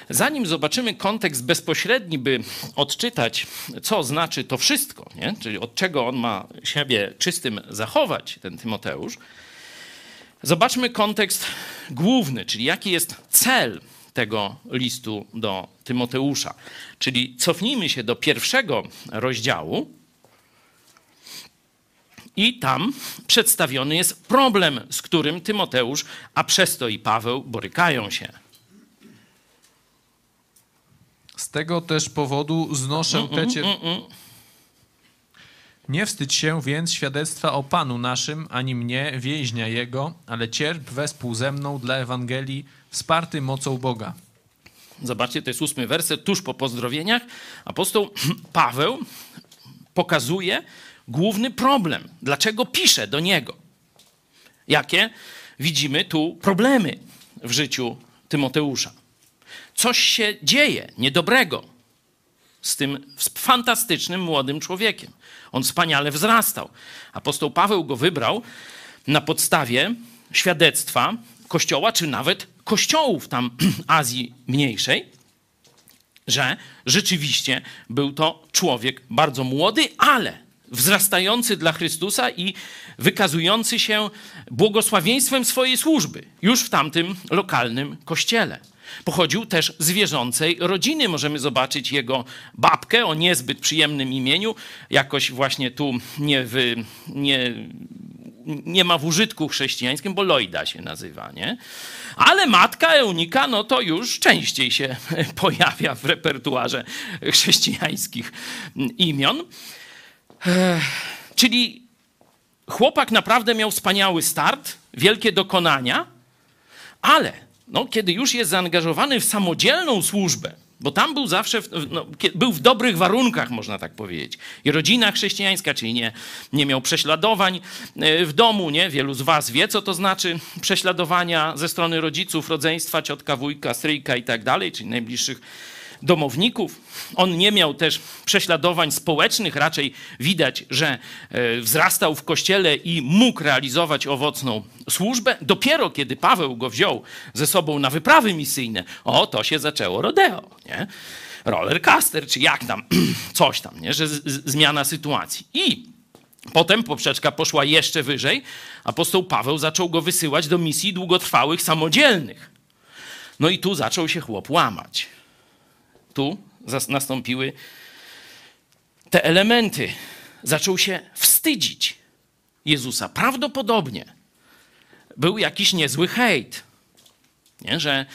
Zanim zobaczymy kontekst bezpośredni, by odczytać, co znaczy to wszystko, nie? czyli od czego on ma siebie czystym zachować, ten Tymoteusz, Zobaczmy kontekst główny, czyli jaki jest cel tego listu do Tymoteusza. Czyli cofnijmy się do pierwszego rozdziału i tam przedstawiony jest problem, z którym Tymoteusz, a przez to i Paweł borykają się. Z tego też powodu znoszę te mm, cier... mm, mm. Nie wstydź się więc świadectwa o Panu naszym, ani mnie, więźnia Jego, ale cierp wespół ze mną dla Ewangelii, wsparty mocą Boga. Zobaczcie, to jest ósmy werset, tuż po pozdrowieniach. Apostoł Paweł pokazuje główny problem. Dlaczego pisze do niego? Jakie widzimy tu problemy w życiu Tymoteusza? Coś się dzieje niedobrego z tym fantastycznym młodym człowiekiem. On wspaniale wzrastał. Apostoł Paweł go wybrał na podstawie świadectwa kościoła, czy nawet kościołów tam Azji Mniejszej, że rzeczywiście był to człowiek bardzo młody, ale wzrastający dla Chrystusa i wykazujący się błogosławieństwem swojej służby już w tamtym lokalnym kościele. Pochodził też z wierzącej rodziny. Możemy zobaczyć jego babkę o niezbyt przyjemnym imieniu. Jakoś właśnie tu nie, nie, nie ma w użytku chrześcijańskim, bo Lojda się nazywa, nie? Ale matka Eunika, no to już częściej się pojawia w repertuarze chrześcijańskich imion. Czyli chłopak naprawdę miał wspaniały start, wielkie dokonania, ale no, kiedy już jest zaangażowany w samodzielną służbę, bo tam był zawsze, w, no, był w dobrych warunkach, można tak powiedzieć. I rodzina chrześcijańska, czyli nie, nie miał prześladowań e, w domu, nie? Wielu z was wie, co to znaczy prześladowania ze strony rodziców, rodzeństwa, ciotka, wujka, stryjka i tak dalej, czyli najbliższych domowników. On nie miał też prześladowań społecznych, raczej widać, że e, wzrastał w kościele i mógł realizować owocną służbę. Dopiero kiedy Paweł go wziął ze sobą na wyprawy misyjne, o, to się zaczęło rodeo, nie? Rollercaster, czy jak tam, coś tam, nie? Że z, z, zmiana sytuacji. I Potem poprzeczka poszła jeszcze wyżej. Apostoł Paweł zaczął go wysyłać do misji długotrwałych, samodzielnych. No i tu zaczął się chłop łamać tu nastąpiły te elementy. Zaczął się wstydzić Jezusa. Prawdopodobnie był jakiś niezły hejt, nie? że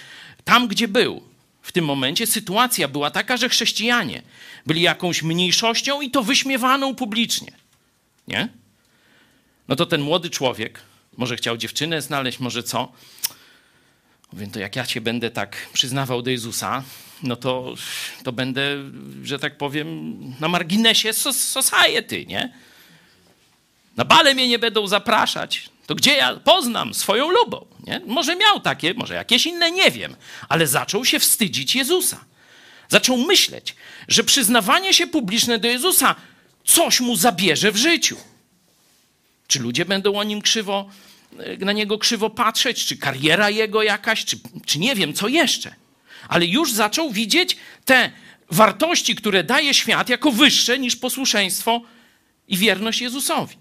tam, gdzie był, w tym momencie sytuacja była taka, że chrześcijanie byli jakąś mniejszością i to wyśmiewaną publicznie. Nie? No to ten młody człowiek, może chciał dziewczynę znaleźć, może co, Mówię, to jak ja cię będę tak przyznawał do Jezusa, no to, to będę, że tak powiem, na marginesie society, nie? Na bale mnie nie będą zapraszać. To gdzie ja poznam swoją lubą, nie? Może miał takie, może jakieś inne, nie wiem. Ale zaczął się wstydzić Jezusa. Zaczął myśleć, że przyznawanie się publiczne do Jezusa coś mu zabierze w życiu. Czy ludzie będą o nim krzywo, e, na niego krzywo patrzeć, czy kariera jego jakaś, czy, czy nie wiem, co jeszcze. Ale już zaczął widzieć te wartości, które daje świat, jako wyższe niż posłuszeństwo i wierność Jezusowi.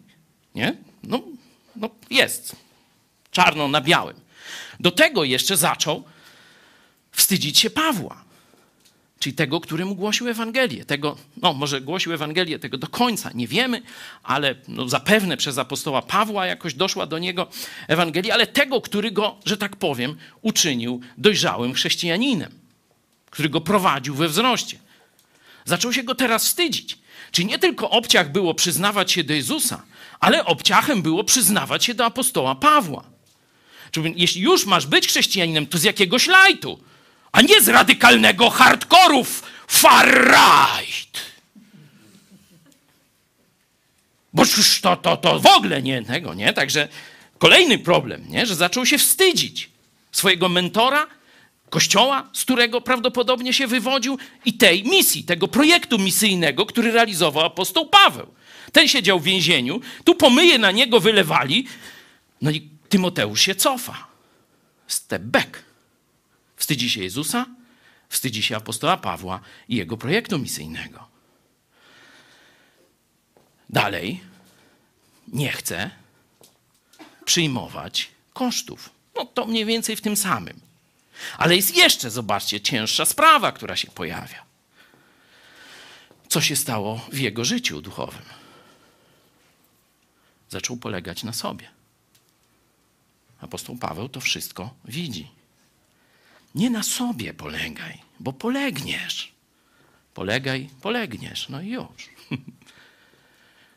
Nie? No, no jest. Czarno na białym. Do tego jeszcze zaczął wstydzić się Pawła czyli tego, który mu głosił Ewangelię. Tego, no może głosił Ewangelię, tego do końca nie wiemy, ale no, zapewne przez apostoła Pawła jakoś doszła do niego Ewangelia, ale tego, który go, że tak powiem, uczynił dojrzałym chrześcijaninem, który go prowadził we wzroście. Zaczął się go teraz wstydzić. Czyli nie tylko obciach było przyznawać się do Jezusa, ale obciachem było przyznawać się do apostoła Pawła. Czyli jeśli już masz być chrześcijaninem, to z jakiegoś lajtu, a nie z radykalnego hardkorów far right. Bo już to, to, to w ogóle nie tego, nie? Także kolejny problem, nie? Że zaczął się wstydzić swojego mentora, kościoła, z którego prawdopodobnie się wywodził i tej misji, tego projektu misyjnego, który realizował apostoł Paweł. Ten siedział w więzieniu, tu pomyje na niego wylewali, no i Tymoteusz się cofa. Step back. Wstydzi się Jezusa, wstydzi się apostoła Pawła i jego projektu misyjnego. Dalej nie chce przyjmować kosztów. No to mniej więcej w tym samym. Ale jest jeszcze, zobaczcie, cięższa sprawa, która się pojawia. Co się stało w jego życiu duchowym? Zaczął polegać na sobie. Apostoł Paweł to wszystko widzi. Nie na sobie polegaj, bo polegniesz. Polegaj, polegniesz. No i już.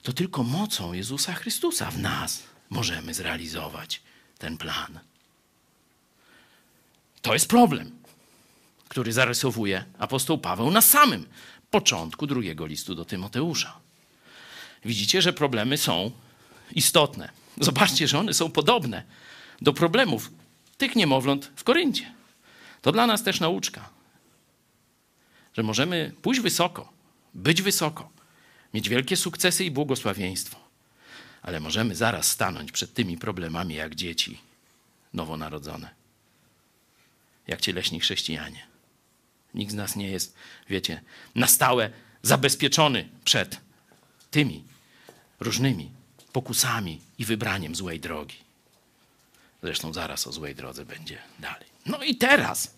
To tylko mocą Jezusa Chrystusa w nas możemy zrealizować ten plan. To jest problem, który zarysowuje apostoł Paweł na samym początku drugiego listu do Tymoteusza. Widzicie, że problemy są istotne. Zobaczcie, że one są podobne do problemów tych niemowląt w Koryncie. To dla nas też nauczka, że możemy pójść wysoko, być wysoko, mieć wielkie sukcesy i błogosławieństwo, ale możemy zaraz stanąć przed tymi problemami jak dzieci nowonarodzone, jak cieleśni chrześcijanie. Nikt z nas nie jest, wiecie, na stałe zabezpieczony przed tymi różnymi pokusami i wybraniem złej drogi. Zresztą zaraz o złej drodze będzie dalej. No i teraz,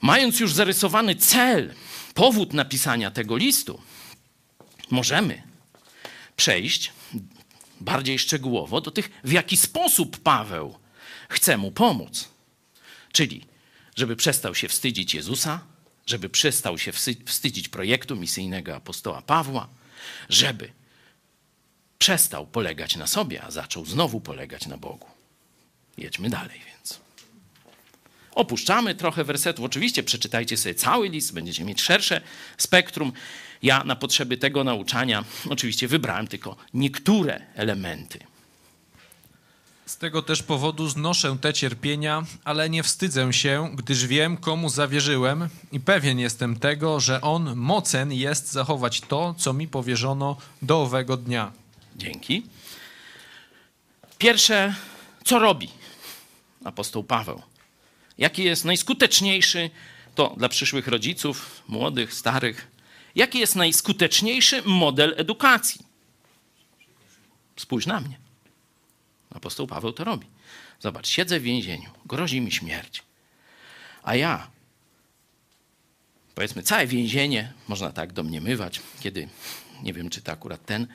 mając już zarysowany cel, powód napisania tego listu, możemy przejść bardziej szczegółowo do tych, w jaki sposób Paweł chce mu pomóc. Czyli, żeby przestał się wstydzić Jezusa, żeby przestał się wstydzić projektu misyjnego apostoła Pawła, żeby przestał polegać na sobie, a zaczął znowu polegać na Bogu. Jedźmy dalej więc. Opuszczamy trochę wersetów. Oczywiście przeczytajcie sobie cały list, będziecie mieć szersze spektrum. Ja na potrzeby tego nauczania oczywiście wybrałem tylko niektóre elementy. Z tego też powodu znoszę te cierpienia, ale nie wstydzę się, gdyż wiem, komu zawierzyłem i pewien jestem tego, że on mocen jest zachować to, co mi powierzono do owego dnia. Dzięki. Pierwsze, co robi apostoł Paweł? Jaki jest najskuteczniejszy, to dla przyszłych rodziców, młodych, starych, jaki jest najskuteczniejszy model edukacji? Spójrz na mnie. Apostoł Paweł to robi. Zobacz, siedzę w więzieniu, grozi mi śmierć. A ja, powiedzmy, całe więzienie, można tak domniemywać, kiedy, nie wiem, czy to akurat ten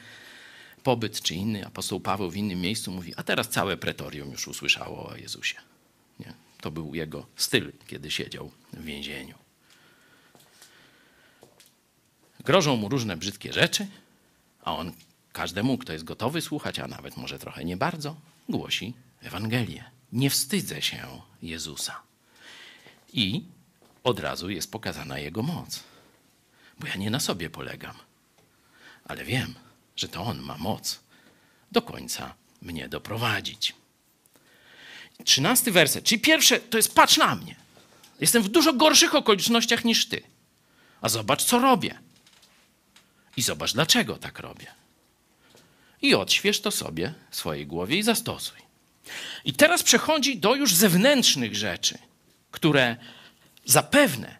pobyt, czy inny, apostoł Paweł w innym miejscu mówi, a teraz całe pretorium już usłyszało o Jezusie. To był jego styl, kiedy siedział w więzieniu. Grożą mu różne brzydkie rzeczy, a on każdemu, kto jest gotowy słuchać, a nawet może trochę nie bardzo, głosi Ewangelię. Nie wstydzę się Jezusa. I od razu jest pokazana Jego moc. Bo ja nie na sobie polegam, ale wiem, że to On ma moc do końca mnie doprowadzić. Trzynasty werset, czyli pierwsze to jest patrz na mnie. Jestem w dużo gorszych okolicznościach niż ty. A zobacz, co robię. I zobacz, dlaczego tak robię. I odśwież to sobie w swojej głowie i zastosuj. I teraz przechodzi do już zewnętrznych rzeczy, które zapewne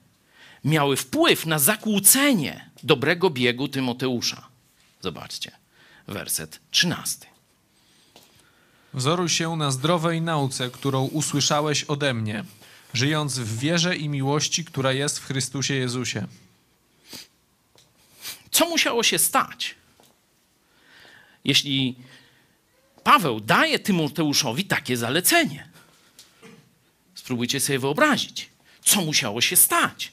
miały wpływ na zakłócenie dobrego biegu Tymoteusza. Zobaczcie, werset 13. Wzoruj się na zdrowej nauce, którą usłyszałeś ode mnie, żyjąc w wierze i miłości, która jest w Chrystusie Jezusie. Co musiało się stać? Jeśli Paweł daje Tymoteuszowi takie zalecenie. Spróbujcie sobie wyobrazić, co musiało się stać.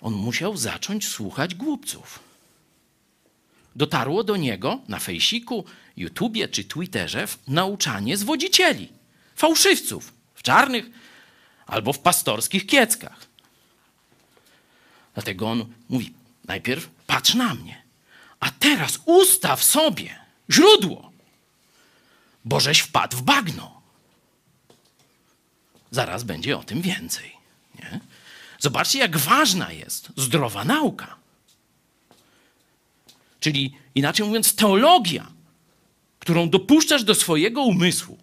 On musiał zacząć słuchać głupców. Dotarło do niego na fejsiku, YouTubie czy Twitterze nauczanie zwodzicieli, fałszywców w czarnych albo w pastorskich kieckach. Dlatego on mówi: najpierw patrz na mnie, a teraz ustaw sobie źródło, bożeś wpadł w bagno. Zaraz będzie o tym więcej. Nie? Zobaczcie, jak ważna jest zdrowa nauka. Czyli inaczej mówiąc, teologia, którą dopuszczasz do swojego umysłu.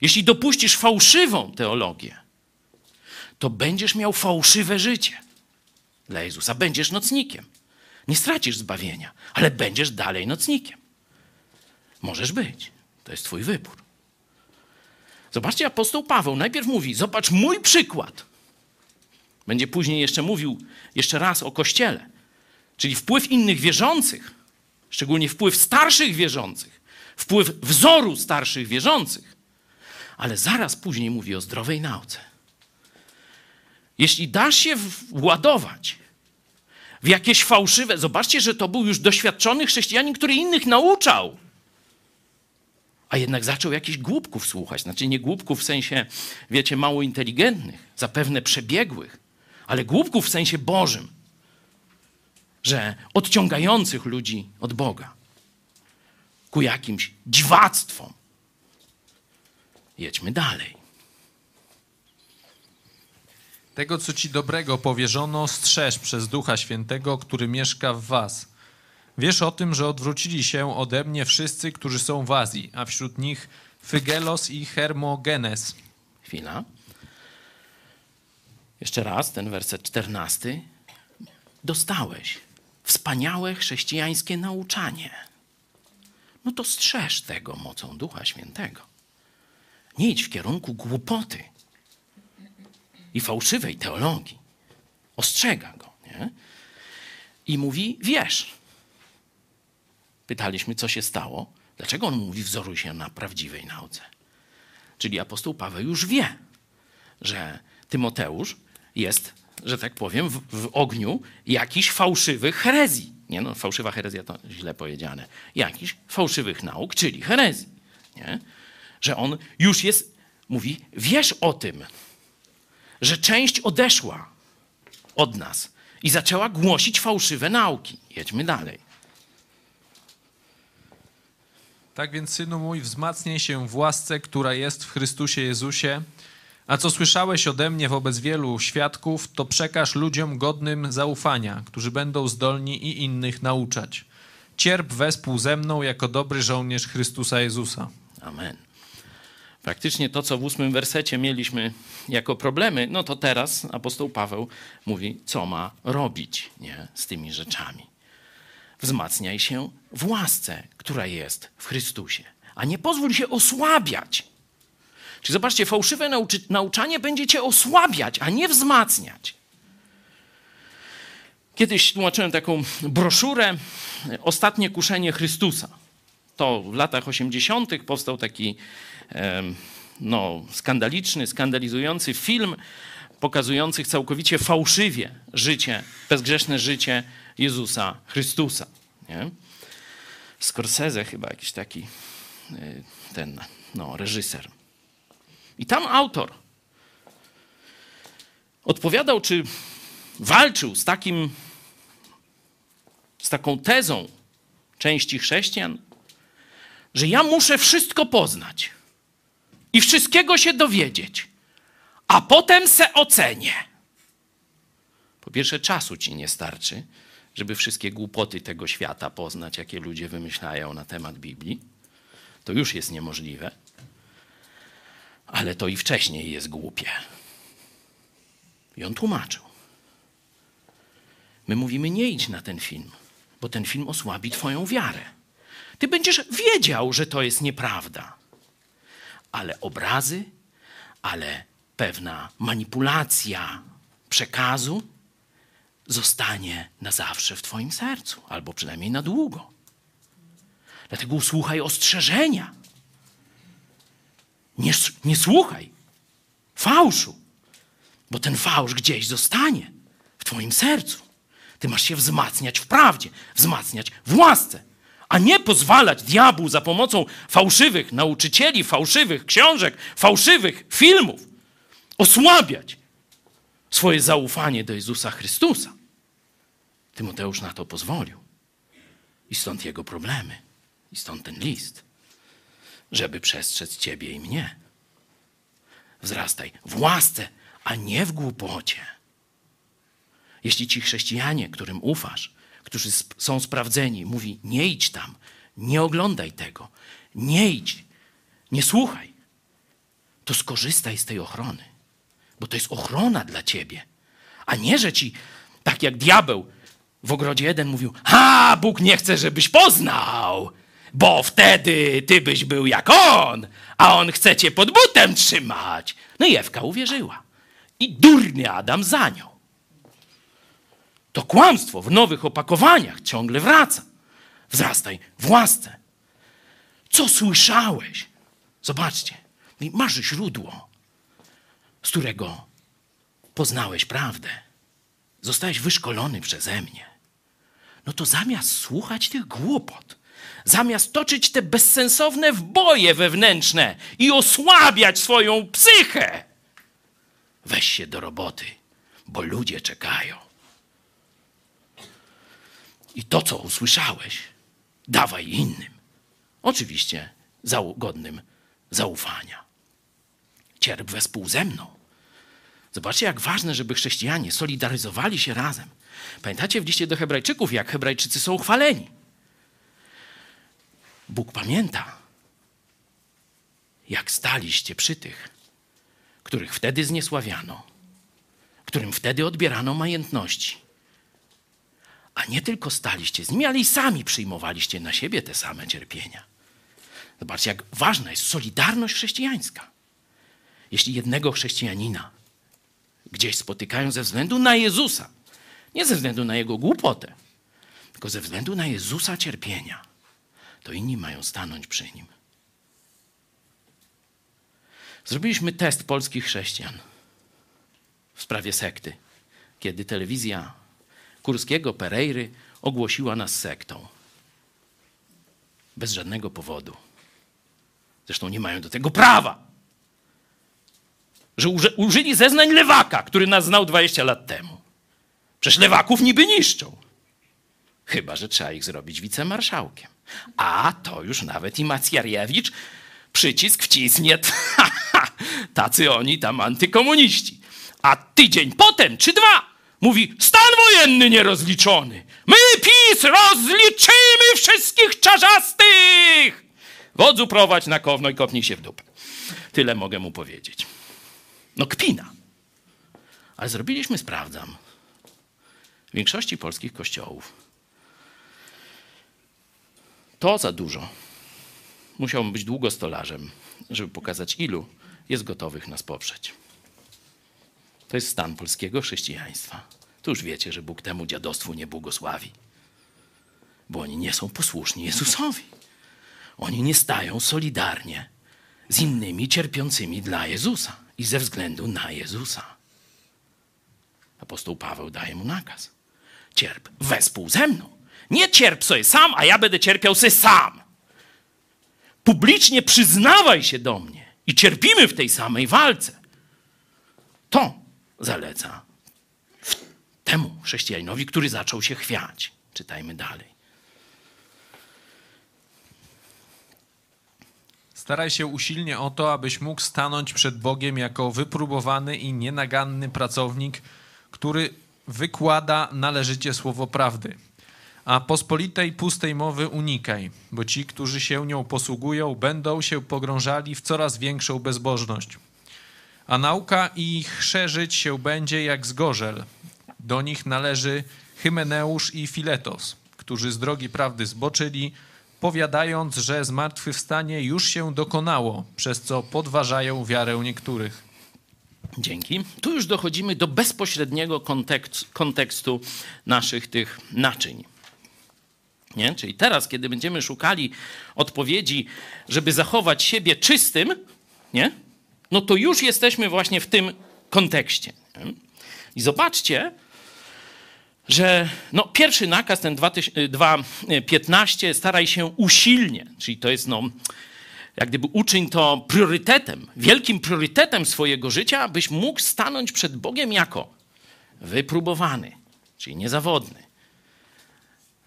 Jeśli dopuścisz fałszywą teologię, to będziesz miał fałszywe życie dla Jezusa. Będziesz nocnikiem. Nie stracisz zbawienia, ale będziesz dalej nocnikiem. Możesz być. To jest twój wybór. Zobaczcie, apostoł Paweł najpierw mówi: Zobacz mój przykład. Będzie później jeszcze mówił jeszcze raz o kościele, czyli wpływ innych wierzących, szczególnie wpływ starszych wierzących, wpływ wzoru starszych wierzących. Ale zaraz później mówi o zdrowej nauce. Jeśli dasz się władować w jakieś fałszywe, zobaczcie, że to był już doświadczony chrześcijanin, który innych nauczał a jednak zaczął jakichś głupków słuchać. Znaczy nie głupków w sensie, wiecie, mało inteligentnych, zapewne przebiegłych, ale głupków w sensie Bożym, że odciągających ludzi od Boga ku jakimś dziwactwom. Jedźmy dalej. Tego, co ci dobrego powierzono, strzeż przez Ducha Świętego, który mieszka w was. Wiesz o tym, że odwrócili się ode mnie wszyscy, którzy są w Azji, a wśród nich Fygelos i Hermogenes. Chwila. Jeszcze raz ten werset czternasty. Dostałeś wspaniałe chrześcijańskie nauczanie. No to strzeż tego mocą Ducha Świętego. Nie idź w kierunku głupoty i fałszywej teologii. Ostrzega go. Nie? I mówi, wiesz, Pytaliśmy, co się stało. Dlaczego on mówi, wzoruj się na prawdziwej nauce? Czyli apostoł Paweł już wie, że Tymoteusz jest, że tak powiem, w, w ogniu jakichś fałszywych herezji. Nie no, fałszywa herezja to źle powiedziane. Jakichś fałszywych nauk, czyli herezji. Nie? Że on już jest, mówi, wiesz o tym, że część odeszła od nas i zaczęła głosić fałszywe nauki. Jedźmy dalej. Tak więc, synu mój, wzmacniaj się w łasce, która jest w Chrystusie Jezusie. A co słyszałeś ode mnie wobec wielu świadków, to przekaż ludziom godnym zaufania, którzy będą zdolni i innych nauczać. Cierp wespół ze mną jako dobry żołnierz Chrystusa Jezusa. Amen. Praktycznie to, co w ósmym wersecie mieliśmy jako problemy, no to teraz apostoł Paweł mówi, co ma robić nie, z tymi rzeczami wzmacniaj się w łasce, która jest w Chrystusie, a nie pozwól się osłabiać. Czyli zobaczcie, fałszywe nauczy- nauczanie będzie cię osłabiać, a nie wzmacniać. Kiedyś tłumaczyłem taką broszurę Ostatnie kuszenie Chrystusa. To w latach 80. powstał taki no, skandaliczny, skandalizujący film pokazujący całkowicie fałszywie życie, bezgrzeszne życie Jezusa Chrystusa. Nie? Scorsese chyba jakiś taki y, ten no, reżyser. I tam autor odpowiadał, czy walczył z takim, z taką tezą części chrześcijan, że ja muszę wszystko poznać i wszystkiego się dowiedzieć, a potem se ocenię. Po pierwsze, czasu ci nie starczy, żeby wszystkie głupoty tego świata poznać, jakie ludzie wymyślają na temat Biblii. To już jest niemożliwe. Ale to i wcześniej jest głupie. I on tłumaczył. My mówimy, nie idź na ten film, bo ten film osłabi Twoją wiarę. Ty będziesz wiedział, że to jest nieprawda. Ale obrazy, ale pewna manipulacja przekazu zostanie na zawsze w Twoim sercu, albo przynajmniej na długo. Dlatego usłuchaj ostrzeżenia. Nie, nie słuchaj fałszu, bo ten fałsz gdzieś zostanie w Twoim sercu. Ty masz się wzmacniać w prawdzie, wzmacniać w łasce, a nie pozwalać diabłu za pomocą fałszywych nauczycieli, fałszywych książek, fałszywych filmów osłabiać swoje zaufanie do Jezusa Chrystusa. Tymoteusz na to pozwolił. I stąd jego problemy. I stąd ten list. Żeby przestrzec ciebie i mnie. Wzrastaj w łasce, a nie w głupocie. Jeśli ci chrześcijanie, którym ufasz, którzy są sprawdzeni, mówi: Nie idź tam, nie oglądaj tego, nie idź, nie słuchaj, to skorzystaj z tej ochrony bo to jest ochrona dla ciebie. A nie, że ci, tak jak diabeł w ogrodzie jeden mówił, ha, Bóg nie chce, żebyś poznał. Bo wtedy ty byś był jak on, a on chce cię pod butem trzymać. No i Ewka uwierzyła. I durny Adam za nią. To kłamstwo w nowych opakowaniach ciągle wraca. Wzrastaj w łasce. Co słyszałeś? Zobaczcie, masz źródło, z którego poznałeś prawdę. Zostałeś wyszkolony przeze mnie. No to zamiast słuchać tych głupot, zamiast toczyć te bezsensowne wboje wewnętrzne i osłabiać swoją psychę, weź się do roboty, bo ludzie czekają. I to, co usłyszałeś, dawaj innym. Oczywiście godnym zaufania. Cierp wespół ze mną. Zobaczcie, jak ważne, żeby chrześcijanie solidaryzowali się razem. Pamiętacie w liście do Hebrajczyków, jak Hebrajczycy są chwaleni. Bóg pamięta, jak staliście przy tych, których wtedy zniesławiano, którym wtedy odbierano majątności. A nie tylko staliście z nimi, ale i sami przyjmowaliście na siebie te same cierpienia. Zobaczcie, jak ważna jest solidarność chrześcijańska. Jeśli jednego chrześcijanina gdzieś spotykają ze względu na Jezusa, nie ze względu na jego głupotę, tylko ze względu na Jezusa cierpienia, to inni mają stanąć przy nim. Zrobiliśmy test polskich chrześcijan w sprawie sekty, kiedy telewizja Kurskiego Pereiry ogłosiła nas sektą. Bez żadnego powodu. Zresztą nie mają do tego prawa. Że użyli zeznań lewaka, który nas znał 20 lat temu. Przecież lewaków niby niszczą. Chyba, że trzeba ich zrobić wicemarszałkiem. A to już nawet i Macjarewicz przycisk wcisnie. Tacy oni tam antykomuniści. A tydzień potem, czy dwa, mówi stan wojenny nierozliczony. My PiS rozliczymy wszystkich czarzastych. Wodzu prowadź na kowno i kopnij się w dupę. Tyle mogę mu powiedzieć. No kpina. Ale zrobiliśmy, sprawdzam, w większości polskich kościołów. To za dużo. Musiałbym być długostolarzem, żeby pokazać, ilu jest gotowych nas poprzeć. To jest stan polskiego chrześcijaństwa. To już wiecie, że Bóg temu dziadostwu nie błogosławi, bo oni nie są posłuszni Jezusowi. Oni nie stają solidarnie z innymi cierpiącymi dla Jezusa i ze względu na Jezusa. Apostoł Paweł daje mu nakaz. Cierp wespół ze mną. Nie cierp sobie sam, a ja będę cierpiał sobie sam. Publicznie przyznawaj się do mnie i cierpimy w tej samej walce. To zaleca temu chrześcijaninowi, który zaczął się chwiać. Czytajmy dalej. Staraj się usilnie o to, abyś mógł stanąć przed Bogiem jako wypróbowany i nienaganny pracownik, który wykłada należycie słowo prawdy. A pospolitej pustej mowy unikaj, bo ci, którzy się nią posługują, będą się pogrążali w coraz większą bezbożność. A nauka ich szerzyć się będzie jak zgorzel. Do nich należy Hymeneusz i Filetos, którzy z drogi prawdy zboczyli, powiadając, że zmartwychwstanie już się dokonało, przez co podważają wiarę niektórych. Dzięki. Tu już dochodzimy do bezpośredniego kontekstu, kontekstu naszych tych naczyń. Nie? Czyli teraz, kiedy będziemy szukali odpowiedzi, żeby zachować siebie czystym, nie? no to już jesteśmy właśnie w tym kontekście. Nie? I zobaczcie, że no, pierwszy nakaz, ten 2.15, staraj się usilnie, czyli to jest no, jak gdyby uczyń to priorytetem, wielkim priorytetem swojego życia, abyś mógł stanąć przed Bogiem jako wypróbowany, czyli niezawodny.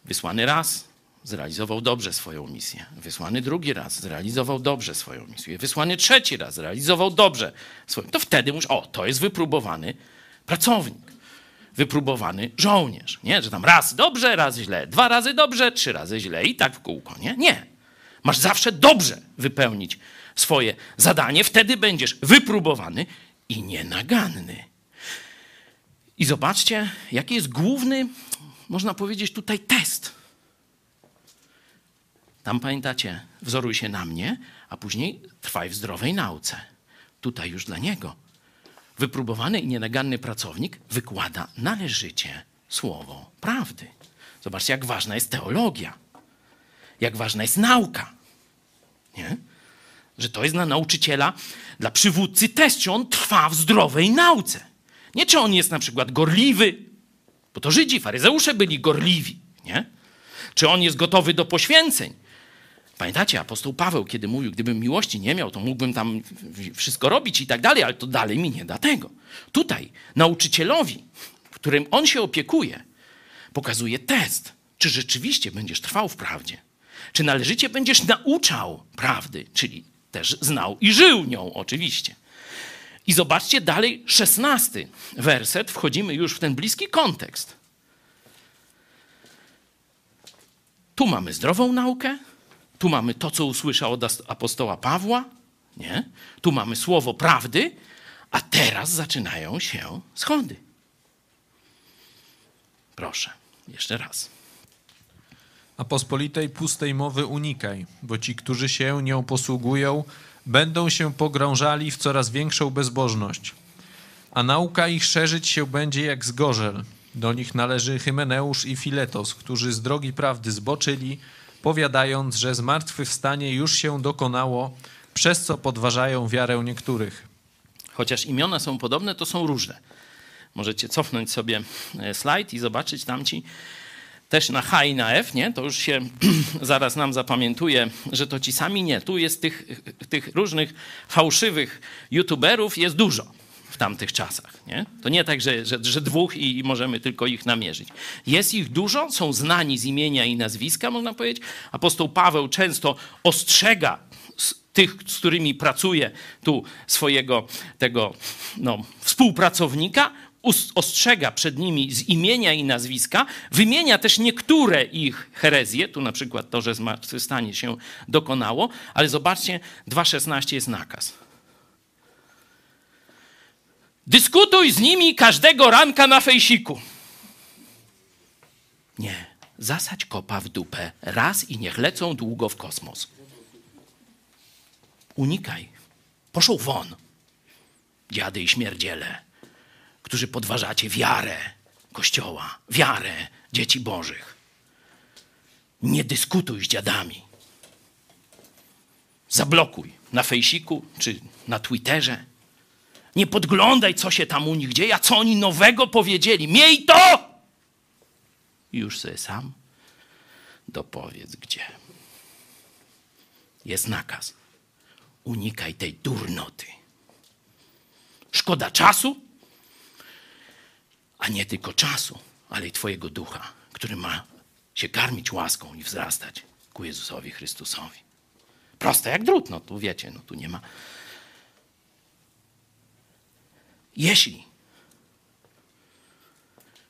Wysłany raz zrealizował dobrze swoją misję. Wysłany drugi raz zrealizował dobrze swoją misję. Wysłany trzeci raz zrealizował dobrze swoją. To wtedy mówisz, o, to jest wypróbowany pracownik wypróbowany żołnierz. Nie, że tam raz dobrze, raz źle, dwa razy dobrze, trzy razy źle i tak w kółko. Nie, nie. Masz zawsze dobrze wypełnić swoje zadanie, wtedy będziesz wypróbowany i nienaganny. I zobaczcie, jaki jest główny, można powiedzieć tutaj, test. Tam pamiętacie, wzoruj się na mnie, a później trwaj w zdrowej nauce. Tutaj już dla niego. Wypróbowany i nienaganny pracownik wykłada należycie słowo prawdy. Zobaczcie, jak ważna jest teologia, jak ważna jest nauka. Nie? Że to jest dla nauczyciela, dla przywódcy test, czy on trwa w zdrowej nauce. Nie czy on jest na przykład gorliwy, bo to Żydzi, faryzeusze byli gorliwi, nie? Czy on jest gotowy do poświęceń? Pamiętacie, apostoł Paweł, kiedy mówił, gdybym miłości nie miał, to mógłbym tam wszystko robić i tak dalej, ale to dalej mi nie da tego. Tutaj nauczycielowi, którym on się opiekuje, pokazuje test, czy rzeczywiście będziesz trwał w prawdzie, czy należycie będziesz nauczał prawdy, czyli też znał i żył nią oczywiście. I zobaczcie dalej, szesnasty werset, wchodzimy już w ten bliski kontekst. Tu mamy zdrową naukę, tu mamy to, co usłyszał od apostoła Pawła, nie? Tu mamy słowo prawdy, a teraz zaczynają się schody. Proszę, jeszcze raz. A pospolitej pustej mowy unikaj, bo ci, którzy się nią posługują, będą się pogrążali w coraz większą bezbożność. A nauka ich szerzyć się będzie jak zgorzel. Do nich należy Hymeneusz i Filetos, którzy z drogi prawdy zboczyli, powiadając, że zmartwychwstanie już się dokonało, przez co podważają wiarę niektórych. Chociaż imiona są podobne, to są różne. Możecie cofnąć sobie e, slajd i zobaczyć tam ci też na H i na F, nie? To już się zaraz nam zapamiętuje, że to ci sami nie. Tu jest tych, tych różnych fałszywych youtuberów jest dużo w tamtych czasach. Nie? To nie tak, że, że, że dwóch i, możemy tylko ich namierzyć. Jest ich dużo, są znani z imienia i nazwiska, można powiedzieć. Apostoł Paweł często ostrzega tych, z którymi pracuje tu swojego tego no, współpracownika, ostrzega przed nimi z imienia i nazwiska, wymienia też niektóre ich herezje, tu na przykład to, że zmartwychwstanie się dokonało, ale zobaczcie, 2.16 jest nakaz. Dyskutuj z nimi każdego ranka na fejsiku. Nie, zasadź kopa w dupę raz i niech lecą długo w kosmos. Unikaj. Poszł won. Dziady i śmierdziele którzy podważacie wiarę Kościoła, wiarę dzieci Bożych. Nie dyskutuj z dziadami. Zablokuj na fejsiku czy na Twitterze. Nie podglądaj, co się tam u nich dzieje, a co oni nowego powiedzieli. Miej to! Już sobie sam dopowiedz gdzie. Jest nakaz. Unikaj tej durnoty. Szkoda czasu, a nie tylko czasu, ale i Twojego ducha, który ma się karmić łaską i wzrastać ku Jezusowi Chrystusowi. Proste jak drut, no tu wiecie, no tu nie ma. Jeśli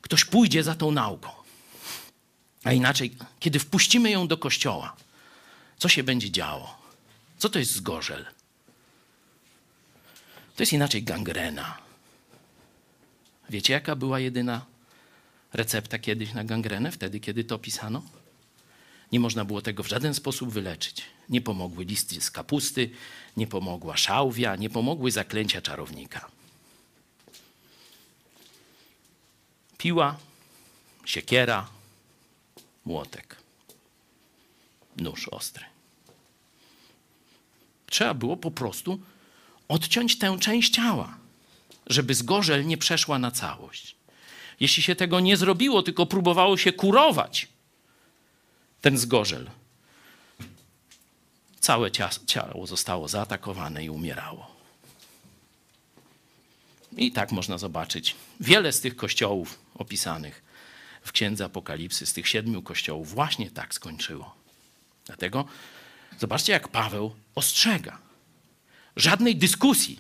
ktoś pójdzie za tą nauką, a inaczej, kiedy wpuścimy ją do kościoła, co się będzie działo? Co to jest zgorzel? To jest inaczej gangrena, Wiecie, jaka była jedyna recepta kiedyś na gangrenę, wtedy, kiedy to pisano? Nie można było tego w żaden sposób wyleczyć. Nie pomogły listy z kapusty, nie pomogła szałwia, nie pomogły zaklęcia czarownika. Piła, siekiera, młotek, nóż ostry. Trzeba było po prostu odciąć tę część ciała żeby zgorzel nie przeszła na całość. Jeśli się tego nie zrobiło, tylko próbowało się kurować ten zgorzel, całe ciało zostało zaatakowane i umierało. I tak można zobaczyć wiele z tych kościołów opisanych w Księdze Apokalipsy, z tych siedmiu kościołów, właśnie tak skończyło. Dlatego zobaczcie, jak Paweł ostrzega. Żadnej dyskusji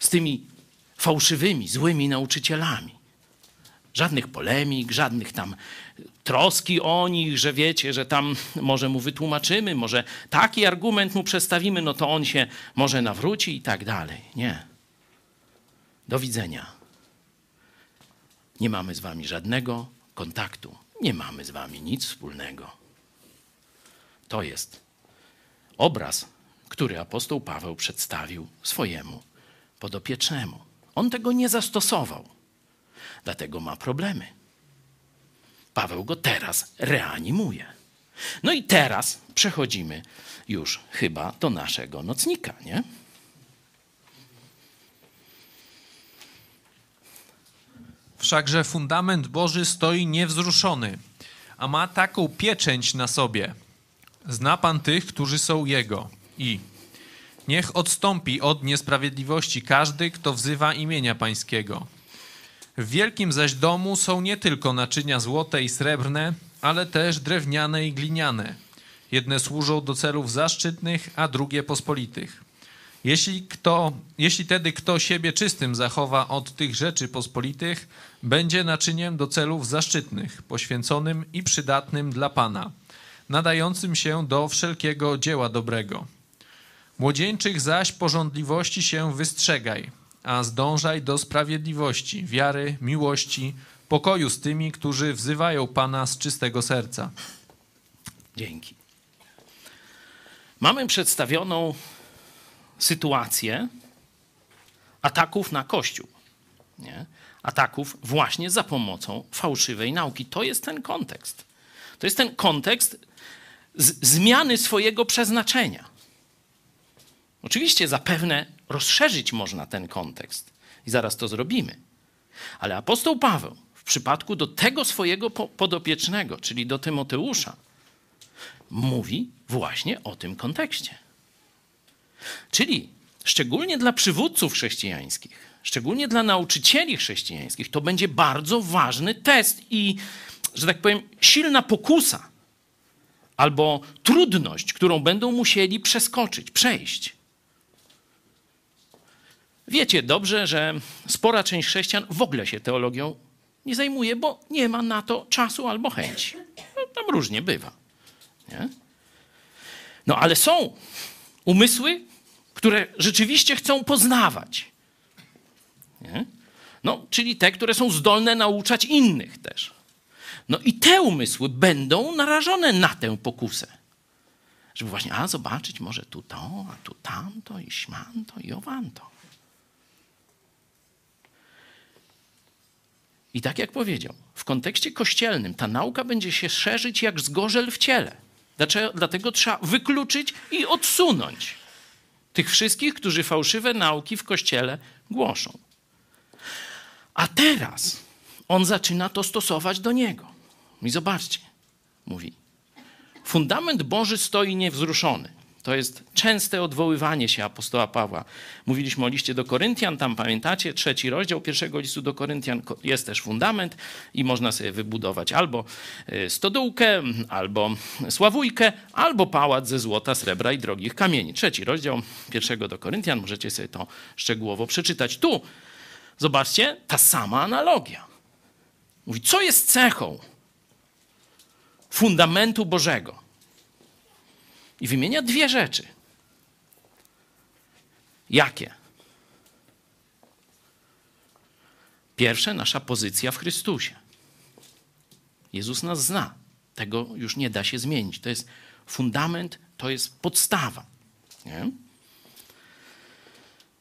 z tymi fałszywymi, złymi nauczycielami. Żadnych polemik, żadnych tam troski o nich, że wiecie, że tam może mu wytłumaczymy, może taki argument mu przedstawimy, no to on się może nawróci i tak dalej. Nie. Do widzenia. Nie mamy z wami żadnego kontaktu. Nie mamy z wami nic wspólnego. To jest obraz, który apostoł Paweł przedstawił swojemu podopiecznemu. On tego nie zastosował, dlatego ma problemy. Paweł go teraz reanimuje. No i teraz przechodzimy już chyba do naszego nocnika, nie? Wszakże fundament Boży stoi niewzruszony, a ma taką pieczęć na sobie. Zna Pan tych, którzy są Jego i niech odstąpi od niesprawiedliwości każdy, kto wzywa imienia Pańskiego. W wielkim zaś domu są nie tylko naczynia złote i srebrne, ale też drewniane i gliniane. Jedne służą do celów zaszczytnych, a drugie pospolitych. Jeśli, kto, jeśli tedy kto siebie czystym zachowa od tych rzeczy pospolitych, będzie naczyniem do celów zaszczytnych, poświęconym i przydatnym dla Pana, nadającym się do wszelkiego dzieła dobrego. Młodzieńczych zaś porządliwości się wystrzegaj, a zdążaj do sprawiedliwości, wiary, miłości, pokoju z tymi, którzy wzywają Pana z czystego serca. Dzięki. Mamy przedstawioną sytuację ataków na Kościół. Nie? Ataków właśnie za pomocą fałszywej nauki. To jest ten kontekst. To jest ten kontekst zmiany swojego przeznaczenia. Oczywiście zapewne rozszerzyć można ten kontekst i zaraz to zrobimy. Ale apostoł Paweł w przypadku do tego swojego po- podopiecznego, czyli do Tymoteusza, mówi właśnie o tym kontekście. Czyli szczególnie dla przywódców chrześcijańskich, szczególnie dla nauczycieli chrześcijańskich, to będzie bardzo ważny test i, że tak powiem, silna pokusa albo trudność, którą będą musieli przeskoczyć, przejść. Wiecie dobrze, że spora część chrześcijan w ogóle się teologią nie zajmuje, bo nie ma na to czasu albo chęci. No, tam różnie bywa. Nie? No ale są umysły, które rzeczywiście chcą poznawać. Nie? No, czyli te, które są zdolne nauczać innych też. No i te umysły będą narażone na tę pokusę. Żeby właśnie, a zobaczyć, może tu to, a tu tamto, i śmanto, i owanto. I tak jak powiedział, w kontekście kościelnym ta nauka będzie się szerzyć jak zgorzel w ciele. Dlaczego? Dlatego trzeba wykluczyć i odsunąć tych wszystkich, którzy fałszywe nauki w kościele głoszą. A teraz on zaczyna to stosować do niego. I zobaczcie, mówi: Fundament Boży stoi niewzruszony. To jest częste odwoływanie się apostoła Pawła. Mówiliśmy o liście do Koryntian, tam pamiętacie, trzeci rozdział pierwszego listu do Koryntian jest też fundament i można sobie wybudować albo y, stodółkę, albo sławujkę, albo pałac ze złota, srebra i drogich kamieni. Trzeci rozdział pierwszego do Koryntian, możecie sobie to szczegółowo przeczytać. Tu, zobaczcie, ta sama analogia. Mówi, co jest cechą fundamentu Bożego? I wymienia dwie rzeczy. Jakie? Pierwsze, nasza pozycja w Chrystusie. Jezus nas zna. Tego już nie da się zmienić. To jest fundament, to jest podstawa. Nie?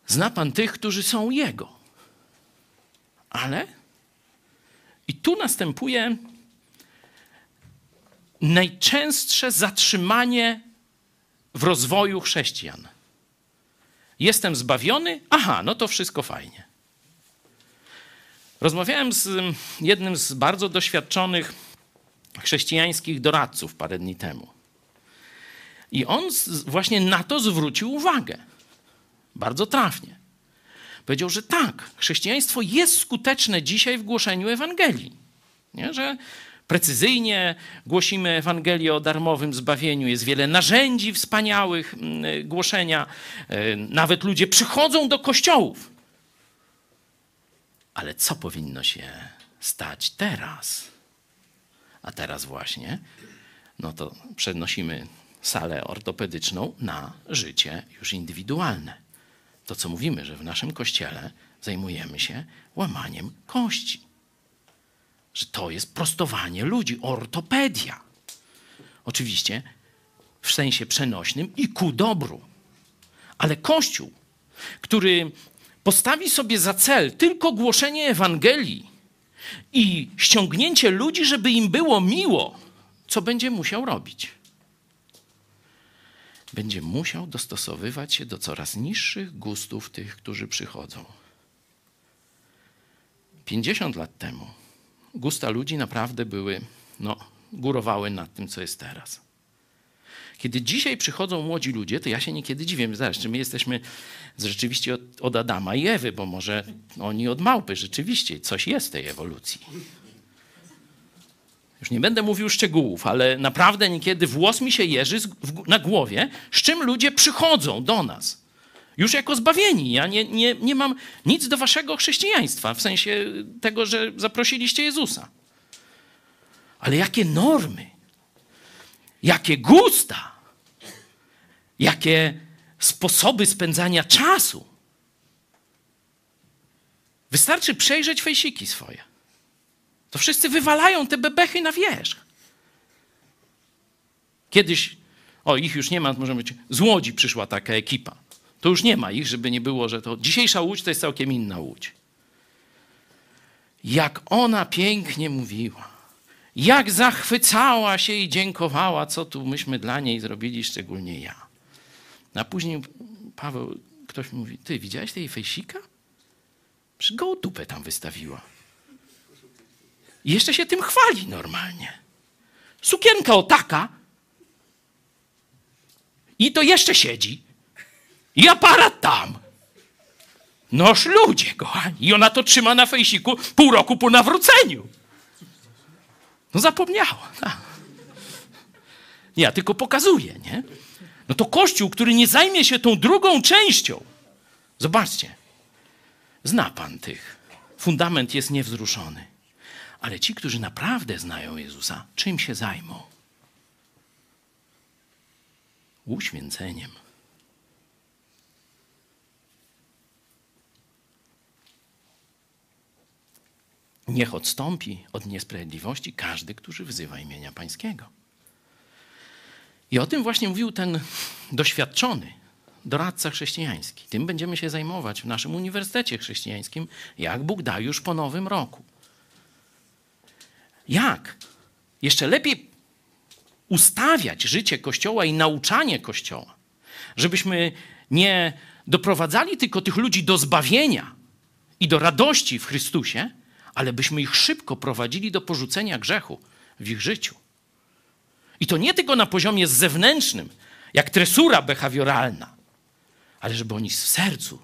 Zna Pan tych, którzy są Jego. Ale i tu następuje najczęstsze zatrzymanie w rozwoju chrześcijan. Jestem zbawiony, aha, no to wszystko fajnie. Rozmawiałem z jednym z bardzo doświadczonych chrześcijańskich doradców parę dni temu. I on właśnie na to zwrócił uwagę. Bardzo trafnie. Powiedział, że tak, chrześcijaństwo jest skuteczne dzisiaj w głoszeniu Ewangelii. Nie? Że precyzyjnie głosimy Ewangelię o darmowym zbawieniu. Jest wiele narzędzi wspaniałych głoszenia. Nawet ludzie przychodzą do kościołów. Ale co powinno się stać teraz? A teraz właśnie, no to przenosimy salę ortopedyczną na życie już indywidualne. To, co mówimy, że w naszym kościele zajmujemy się łamaniem kości że to jest prostowanie ludzi, ortopedia. Oczywiście w sensie przenośnym i ku dobru. Ale Kościół, który postawi sobie za cel tylko głoszenie Ewangelii i ściągnięcie ludzi, żeby im było miło, co będzie musiał robić? Będzie musiał dostosowywać się do coraz niższych gustów tych, którzy przychodzą. 50 lat temu gusta ludzi naprawdę były, no, górowały nad tym, co jest teraz. Kiedy dzisiaj przychodzą młodzi ludzie, to ja się niekiedy dziwię. Zresztą my jesteśmy rzeczywiście od, od Adama i Ewy, bo może oni od małpy rzeczywiście coś jest w tej ewolucji. Już nie będę mówił szczegółów, ale naprawdę niekiedy włos mi się jeży na głowie, z czym ludzie przychodzą do nas. Już jako zbawieni. Ja nie, nie, nie mam nic do waszego chrześcijaństwa, w sensie tego, że zaprosiliście Jezusa. Ale jakie normy, jakie gusta, jakie sposoby spędzania czasu. Wystarczy przejrzeć fejsiki swoje. To wszyscy wywalają te bebechy na wierzch. Kiedyś, o ich już nie ma, może być, z Łodzi przyszła taka ekipa. To już nie ma ich, żeby nie było, że to dzisiejsza łódź to jest całkiem inna łódź. Jak ona pięknie mówiła, jak zachwycała się i dziękowała, co tu myśmy dla niej zrobili, szczególnie ja. A później Paweł, ktoś mówi, ty widziałeś tej fejsika? Przecież tam wystawiła. I jeszcze się tym chwali normalnie. Sukienka o taka i to jeszcze siedzi. I aparat tam. Noż ludzie, kochani. I ona to trzyma na fejsiku pół roku po nawróceniu. No zapomniała. Tak. Ja tylko pokazuję, nie? No to Kościół, który nie zajmie się tą drugą częścią. Zobaczcie. Zna pan tych. Fundament jest niewzruszony. Ale ci, którzy naprawdę znają Jezusa, czym się zajmą? Uświęceniem. Niech odstąpi od niesprawiedliwości każdy, który wzywa imienia Pańskiego. I o tym właśnie mówił ten doświadczony doradca chrześcijański. Tym będziemy się zajmować w naszym Uniwersytecie Chrześcijańskim, jak Bóg da już po nowym roku. Jak jeszcze lepiej ustawiać życie Kościoła i nauczanie Kościoła, żebyśmy nie doprowadzali tylko tych ludzi do zbawienia i do radości w Chrystusie, ale byśmy ich szybko prowadzili do porzucenia grzechu w ich życiu. I to nie tylko na poziomie zewnętrznym, jak tresura behawioralna, ale żeby oni w sercu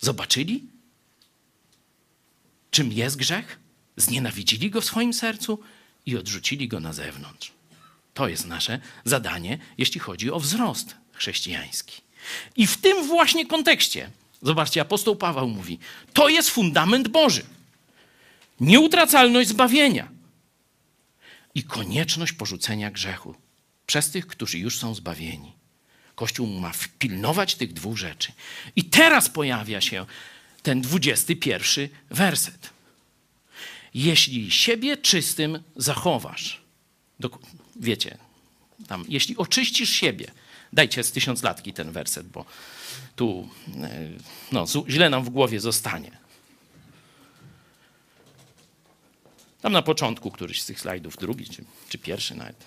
zobaczyli, czym jest grzech, znienawidzili go w swoim sercu i odrzucili go na zewnątrz. To jest nasze zadanie, jeśli chodzi o wzrost chrześcijański. I w tym właśnie kontekście, zobaczcie, apostoł Paweł mówi, to jest fundament Boży. Nieutracalność zbawienia i konieczność porzucenia grzechu przez tych, którzy już są zbawieni. Kościół ma pilnować tych dwóch rzeczy. I teraz pojawia się ten dwudziesty pierwszy werset. Jeśli siebie czystym zachowasz, wiecie, tam, jeśli oczyścisz siebie, dajcie z tysiąclatki ten werset, bo tu e, no, źle nam w głowie zostanie. Tam na początku któryś z tych slajdów, drugi czy, czy pierwszy nawet.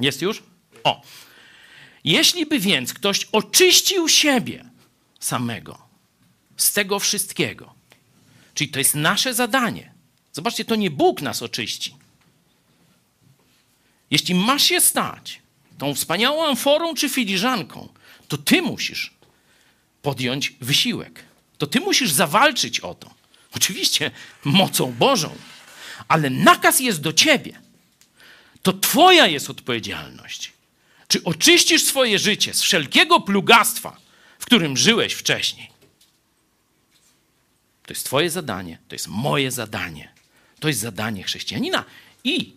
Jest już? O. Jeśli by więc ktoś oczyścił siebie samego z tego wszystkiego, czyli to jest nasze zadanie. Zobaczcie, to nie Bóg nas oczyści. Jeśli masz się stać tą wspaniałą amforą czy filiżanką, to ty musisz podjąć wysiłek. To ty musisz zawalczyć o to. Oczywiście mocą Bożą, ale nakaz jest do ciebie. To twoja jest odpowiedzialność. Czy oczyścisz swoje życie z wszelkiego plugastwa, w którym żyłeś wcześniej? To jest twoje zadanie, to jest moje zadanie. To jest zadanie chrześcijanina. I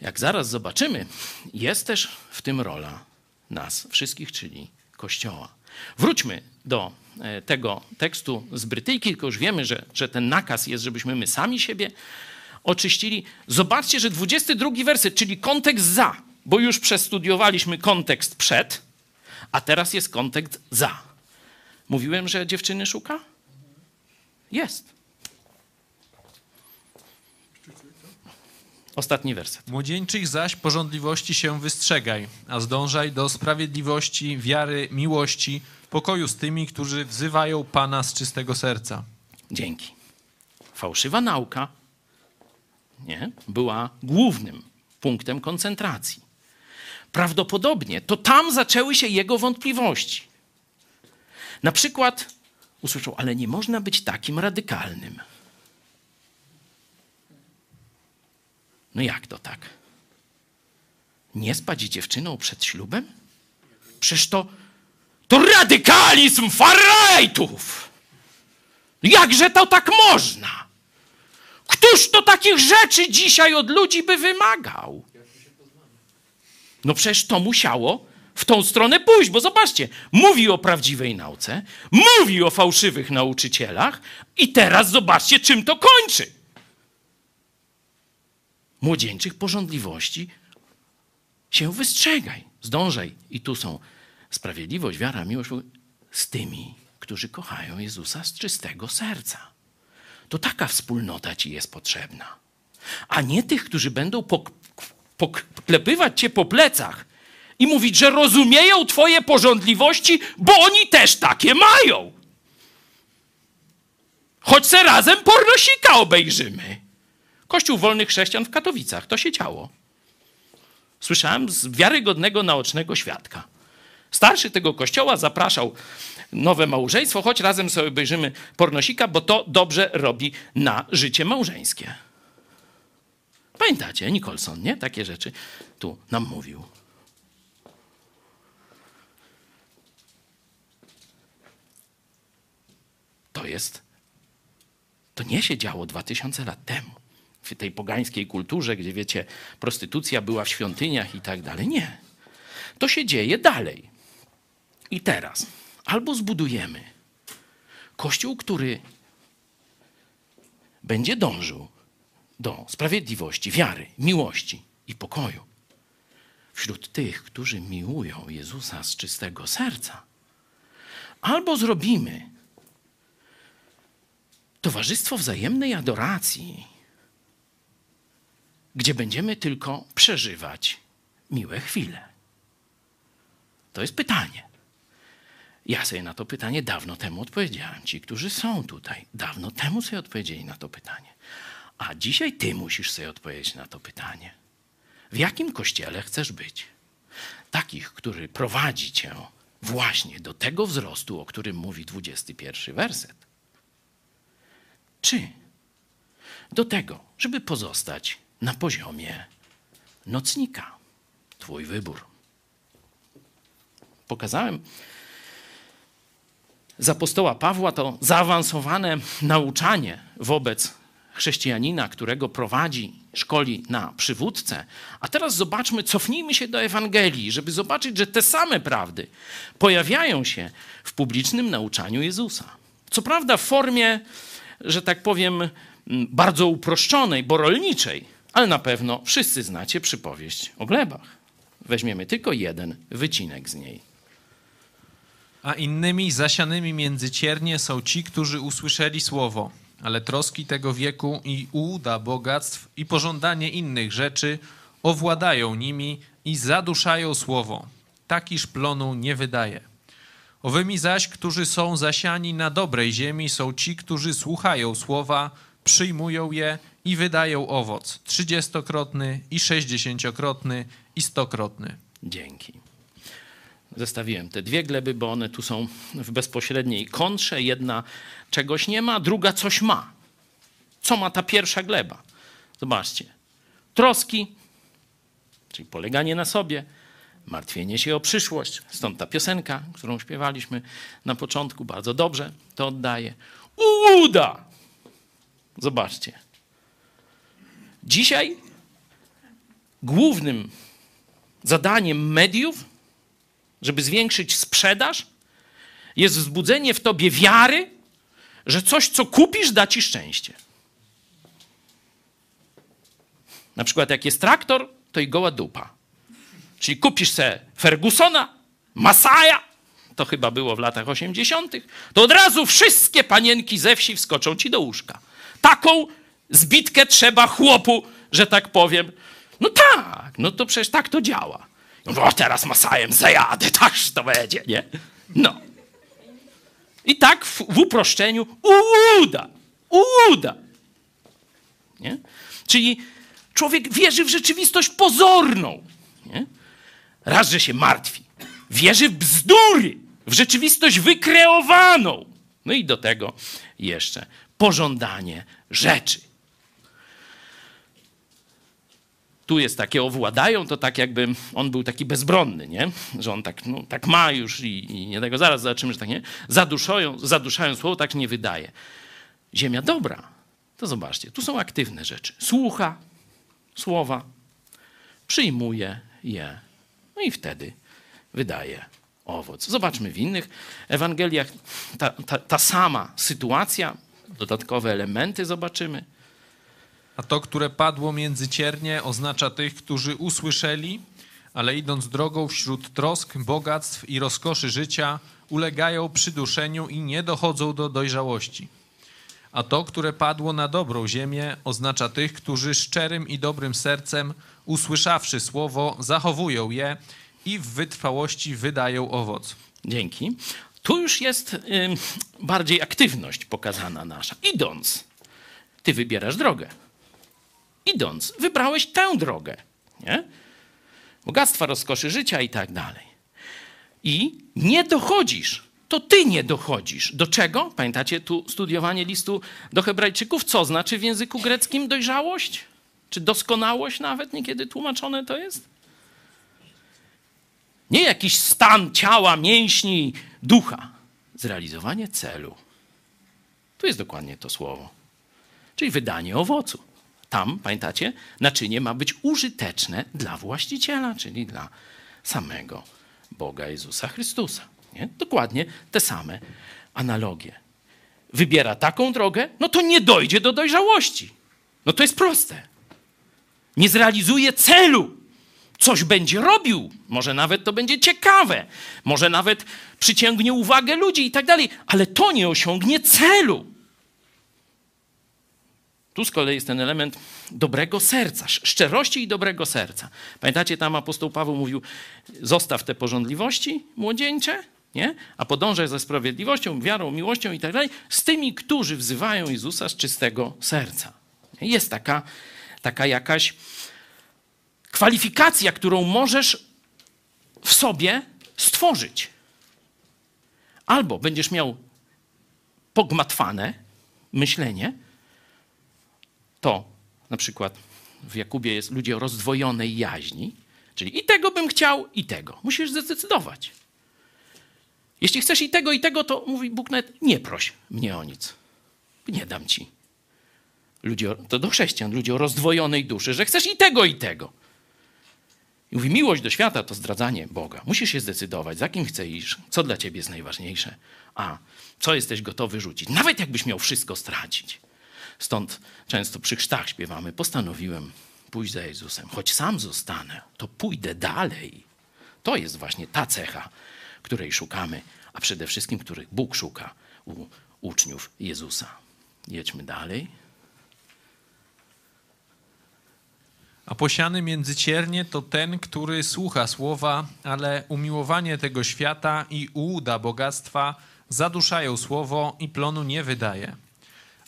jak zaraz zobaczymy, jest też w tym rola nas wszystkich, czyli Kościoła. Wróćmy do tego tekstu z Brytyjki, tylko już wiemy, że, że ten nakaz jest, żebyśmy my sami siebie oczyścili. Zobaczcie, że 22 werset, czyli kontekst za, bo już przestudiowaliśmy kontekst przed, a teraz jest kontekst za. Mówiłem, że dziewczyny szuka? Jest. Ostatni werset. Młodzieńczych zaś porządliwości się wystrzegaj, a zdążaj do sprawiedliwości, wiary, miłości, pokoju z tymi, którzy wzywają Pana z czystego serca. Dzięki. Fałszywa nauka nie, była głównym punktem koncentracji. Prawdopodobnie to tam zaczęły się jego wątpliwości. Na przykład usłyszał, ale nie można być takim radykalnym. No jak to tak? Nie spać dziewczyną przed ślubem? Przecież to, to radykalizm farajtów! Jakże to tak można? Któż to takich rzeczy dzisiaj od ludzi by wymagał? No przecież to musiało w tą stronę pójść, bo zobaczcie, mówi o prawdziwej nauce, mówi o fałszywych nauczycielach i teraz zobaczcie, czym to kończy. Młodzieńczych porządliwości się wystrzegaj, zdążaj. I tu są sprawiedliwość, wiara, miłość z tymi, którzy kochają Jezusa z czystego serca. To taka wspólnota ci jest potrzebna. A nie tych, którzy będą pok- poklepywać cię po plecach i mówić, że rozumieją twoje porządliwości, bo oni też takie mają. Choć se razem pornosika obejrzymy. Kościół Wolnych Chrześcijan w Katowicach. To się działo. Słyszałem z wiarygodnego naocznego świadka. Starszy tego kościoła zapraszał nowe małżeństwo, choć razem sobie obejrzymy pornosika, bo to dobrze robi na życie małżeńskie. Pamiętacie, Nicholson, nie? Takie rzeczy tu nam mówił. To jest, to nie się działo 2000 lat temu w tej pogańskiej kulturze, gdzie wiecie, prostytucja była w świątyniach i tak dalej. Nie. To się dzieje dalej. I teraz albo zbudujemy kościół, który będzie dążył do sprawiedliwości, wiary, miłości i pokoju wśród tych, którzy miłują Jezusa z czystego serca, albo zrobimy towarzystwo wzajemnej adoracji, gdzie będziemy tylko przeżywać miłe chwile. To jest pytanie. Ja sobie na to pytanie dawno temu odpowiedziałem. Ci, którzy są tutaj, dawno temu sobie odpowiedzieli na to pytanie. A dzisiaj ty musisz sobie odpowiedzieć na to pytanie. W jakim kościele chcesz być? Takich, który prowadzi cię właśnie do tego wzrostu, o którym mówi 21 werset. Czy do tego, żeby pozostać na poziomie nocnika? Twój wybór. Pokazałem z apostoła Pawła to zaawansowane nauczanie wobec chrześcijanina, którego prowadzi, szkoli na przywódcę. A teraz zobaczmy, cofnijmy się do Ewangelii, żeby zobaczyć, że te same prawdy pojawiają się w publicznym nauczaniu Jezusa. Co prawda w formie, że tak powiem, bardzo uproszczonej, bo rolniczej, ale na pewno wszyscy znacie przypowieść o glebach. Weźmiemy tylko jeden wycinek z niej. A innymi zasianymi między ciernie są ci, którzy usłyszeli słowo, ale troski tego wieku i ułuda bogactw i pożądanie innych rzeczy owładają nimi i zaduszają słowo. Takiż plonu nie wydaje. Owymi zaś, którzy są zasiani na dobrej ziemi, są ci, którzy słuchają słowa, przyjmują je i wydają owoc trzydziestokrotny i sześćdziesięciokrotny i stokrotny. Dzięki. Zestawiłem te dwie gleby, bo one tu są w bezpośredniej kontrze. Jedna czegoś nie ma, druga coś ma. Co ma ta pierwsza gleba? Zobaczcie. Troski, czyli poleganie na sobie, martwienie się o przyszłość. Stąd ta piosenka, którą śpiewaliśmy na początku, bardzo dobrze to oddaje. Ułuda! Zobaczcie. Dzisiaj głównym zadaniem mediów żeby zwiększyć sprzedaż, jest wzbudzenie w tobie wiary, że coś, co kupisz, da ci szczęście. Na przykład jak jest traktor, to i goła dupa. Czyli kupisz se Fergusona, Masaja, to chyba było w latach 80., to od razu wszystkie panienki ze wsi wskoczą ci do łóżka. Taką zbitkę trzeba chłopu, że tak powiem. No tak, no to przecież tak to działa. O, teraz Masajem zajadę, takż to będzie, nie? No. I tak w, w uproszczeniu uda, uda. Nie? Czyli człowiek wierzy w rzeczywistość pozorną. Nie? Raz, że się martwi. Wierzy w bzdury, w rzeczywistość wykreowaną. No i do tego jeszcze pożądanie rzeczy. Tu jest takie owładają, to tak jakby on był taki bezbronny, nie? Że on tak, no, tak ma już i, i nie tego zaraz zobaczymy, że tak nie. Zaduszają, zaduszają słowo, tak nie wydaje. Ziemia dobra. To zobaczcie, tu są aktywne rzeczy. Słucha słowa, przyjmuje je, no i wtedy wydaje owoc. Zobaczmy w innych Ewangeliach ta, ta, ta sama sytuacja, dodatkowe elementy zobaczymy. A to, które padło między ciernie, oznacza tych, którzy usłyszeli, ale idąc drogą wśród trosk, bogactw i rozkoszy życia, ulegają przyduszeniu i nie dochodzą do dojrzałości. A to, które padło na dobrą ziemię, oznacza tych, którzy szczerym i dobrym sercem, usłyszawszy słowo, zachowują je i w wytrwałości wydają owoc. Dzięki. Tu już jest y, bardziej aktywność pokazana nasza. Idąc, ty wybierasz drogę. Idąc, wybrałeś tę drogę. Nie? Bogactwa, rozkoszy życia i tak dalej. I nie dochodzisz. To ty nie dochodzisz. Do czego? Pamiętacie tu studiowanie listu do Hebrajczyków? Co znaczy w języku greckim dojrzałość? Czy doskonałość nawet niekiedy tłumaczone to jest? Nie jakiś stan ciała, mięśni, ducha. Zrealizowanie celu. Tu jest dokładnie to słowo. Czyli wydanie owocu. Tam, pamiętacie, naczynie ma być użyteczne dla właściciela, czyli dla samego Boga Jezusa Chrystusa. Nie? Dokładnie te same analogie. Wybiera taką drogę, no to nie dojdzie do dojrzałości. No to jest proste. Nie zrealizuje celu. Coś będzie robił, może nawet to będzie ciekawe, może nawet przyciągnie uwagę ludzi i tak dalej, ale to nie osiągnie celu. Tu z kolei jest ten element dobrego serca, szczerości i dobrego serca. Pamiętacie, tam apostoł Paweł mówił: zostaw te porządliwości młodzieńcze, nie? a podążaj za sprawiedliwością, wiarą, miłością i tak dalej, z tymi, którzy wzywają Jezusa z czystego serca. Jest taka, taka jakaś kwalifikacja, którą możesz w sobie stworzyć. Albo będziesz miał pogmatwane myślenie, to na przykład w Jakubie jest ludzie o rozdwojonej jaźni, czyli i tego bym chciał, i tego. Musisz zdecydować. Jeśli chcesz i tego, i tego, to mówi Bóg nawet nie proś mnie o nic. Nie dam ci. Ludzie, to do chrześcijan, ludzie o rozdwojonej duszy, że chcesz i tego, i tego. I mówi, miłość do świata to zdradzanie Boga. Musisz się zdecydować, za kim chcesz, co dla ciebie jest najważniejsze, a co jesteś gotowy rzucić, nawet jakbyś miał wszystko stracić. Stąd często przy chrztach śpiewamy, postanowiłem pójść za Jezusem. Choć sam zostanę, to pójdę dalej. To jest właśnie ta cecha, której szukamy, a przede wszystkim których Bóg szuka u uczniów Jezusa. Jedźmy dalej. A posiany między ciernie to ten, który słucha słowa, ale umiłowanie tego świata i ułuda bogactwa zaduszają słowo i plonu nie wydaje.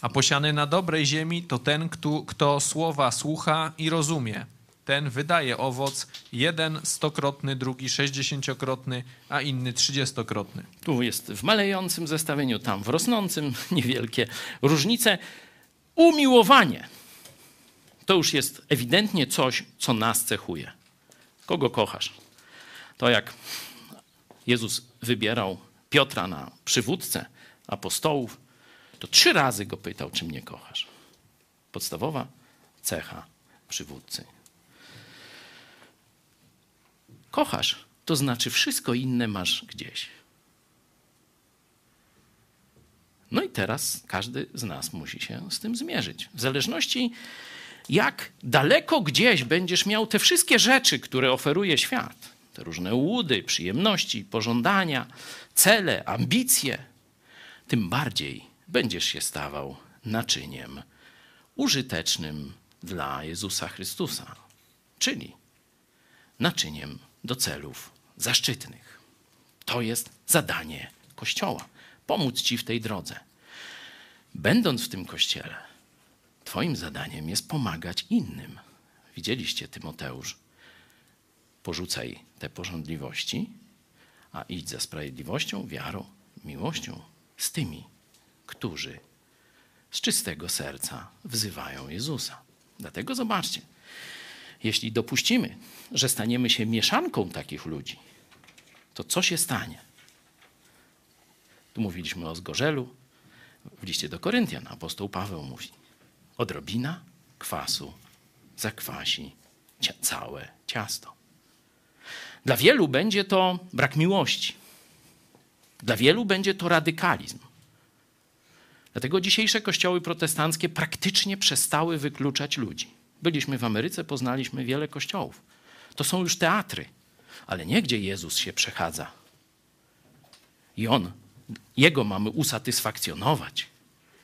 A posiany na dobrej ziemi to ten, kto, kto słowa słucha i rozumie. Ten wydaje owoc, jeden stokrotny, drugi sześćdziesięciokrotny, a inny trzydziestokrotny. Tu jest w malejącym zestawieniu, tam w rosnącym, niewielkie różnice. Umiłowanie to już jest ewidentnie coś, co nas cechuje. Kogo kochasz? To jak Jezus wybierał Piotra na przywódcę apostołów, to trzy razy go pytał, czy mnie kochasz. Podstawowa cecha przywódcy. Kochasz, to znaczy wszystko inne masz gdzieś. No i teraz każdy z nas musi się z tym zmierzyć. W zależności jak daleko gdzieś będziesz miał te wszystkie rzeczy, które oferuje świat, te różne łudy, przyjemności, pożądania, cele, ambicje, tym bardziej będziesz się stawał naczyniem użytecznym dla Jezusa Chrystusa, czyli naczyniem do celów zaszczytnych. To jest zadanie Kościoła pomóc ci w tej drodze. Będąc w tym kościele, Twoim zadaniem jest pomagać innym. Widzieliście, Tymoteusz, porzucaj te porządliwości, a idź za sprawiedliwością, wiarą, miłością z tymi, którzy z czystego serca wzywają Jezusa. Dlatego zobaczcie, jeśli dopuścimy, że staniemy się mieszanką takich ludzi, to co się stanie? Tu mówiliśmy o zgorzelu. W liście do Koryntian apostoł Paweł mówi: odrobina kwasu zakwasi całe ciasto. Dla wielu będzie to brak miłości. Dla wielu będzie to radykalizm. Dlatego dzisiejsze kościoły protestanckie praktycznie przestały wykluczać ludzi. Byliśmy w Ameryce, poznaliśmy wiele kościołów. To są już teatry, ale nie gdzie Jezus się przechadza. I on, jego mamy usatysfakcjonować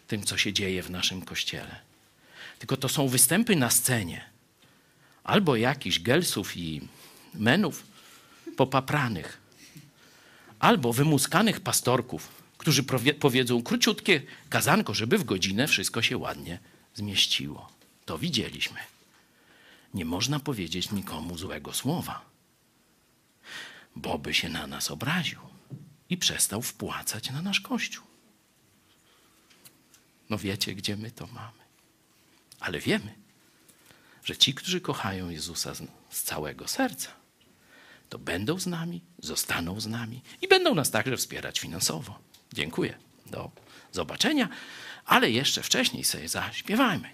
tym, co się dzieje w naszym kościele. Tylko to są występy na scenie. Albo jakichś gelsów i menów popapranych, albo wymuskanych pastorków, którzy powiedzą króciutkie kazanko, żeby w godzinę wszystko się ładnie zmieściło. To widzieliśmy. Nie można powiedzieć nikomu złego słowa, bo by się na nas obraził i przestał wpłacać na nasz kościół. No wiecie, gdzie my to mamy. Ale wiemy, że ci, którzy kochają Jezusa z, całego serca, to będą z nami, zostaną z nami i będą nas także wspierać finansowo. Dziękuję. Do zobaczenia. Ale jeszcze wcześniej sobie zaśpiewajmy.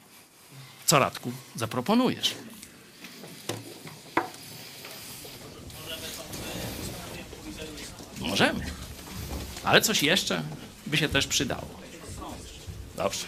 Co Radku zaproponujesz? Możemy. Ale coś jeszcze by się też przydało. Dobrze.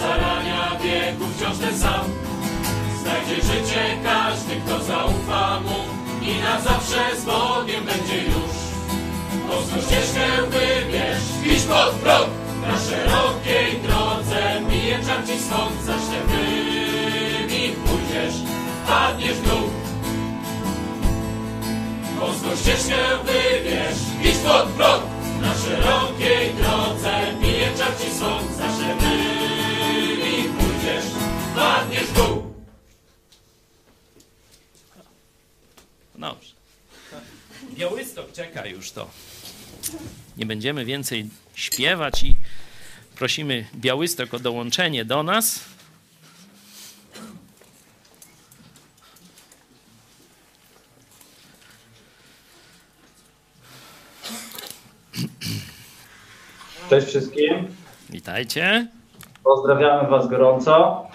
Zarania wieku wciąż ten sam. Znajdzie życie każdy, kto zaufa Mu i na zawsze z Bogiem będzie już. Polską ścieżkę wybierz, idź pod prąd, na szerokiej drodze mije czar ci swąd, za ślepymi pójdziesz, padniesz w dół. Polską ścieżkę wybierz, idź pod prąd, na szerokiej drodze mije czar ci ślepymi pójdziesz, padniesz w dół. Dobrze. Białystok czeka już to. Nie będziemy więcej śpiewać i prosimy Białystok o dołączenie do nas. Cześć wszystkim. Witajcie. Pozdrawiamy Was gorąco.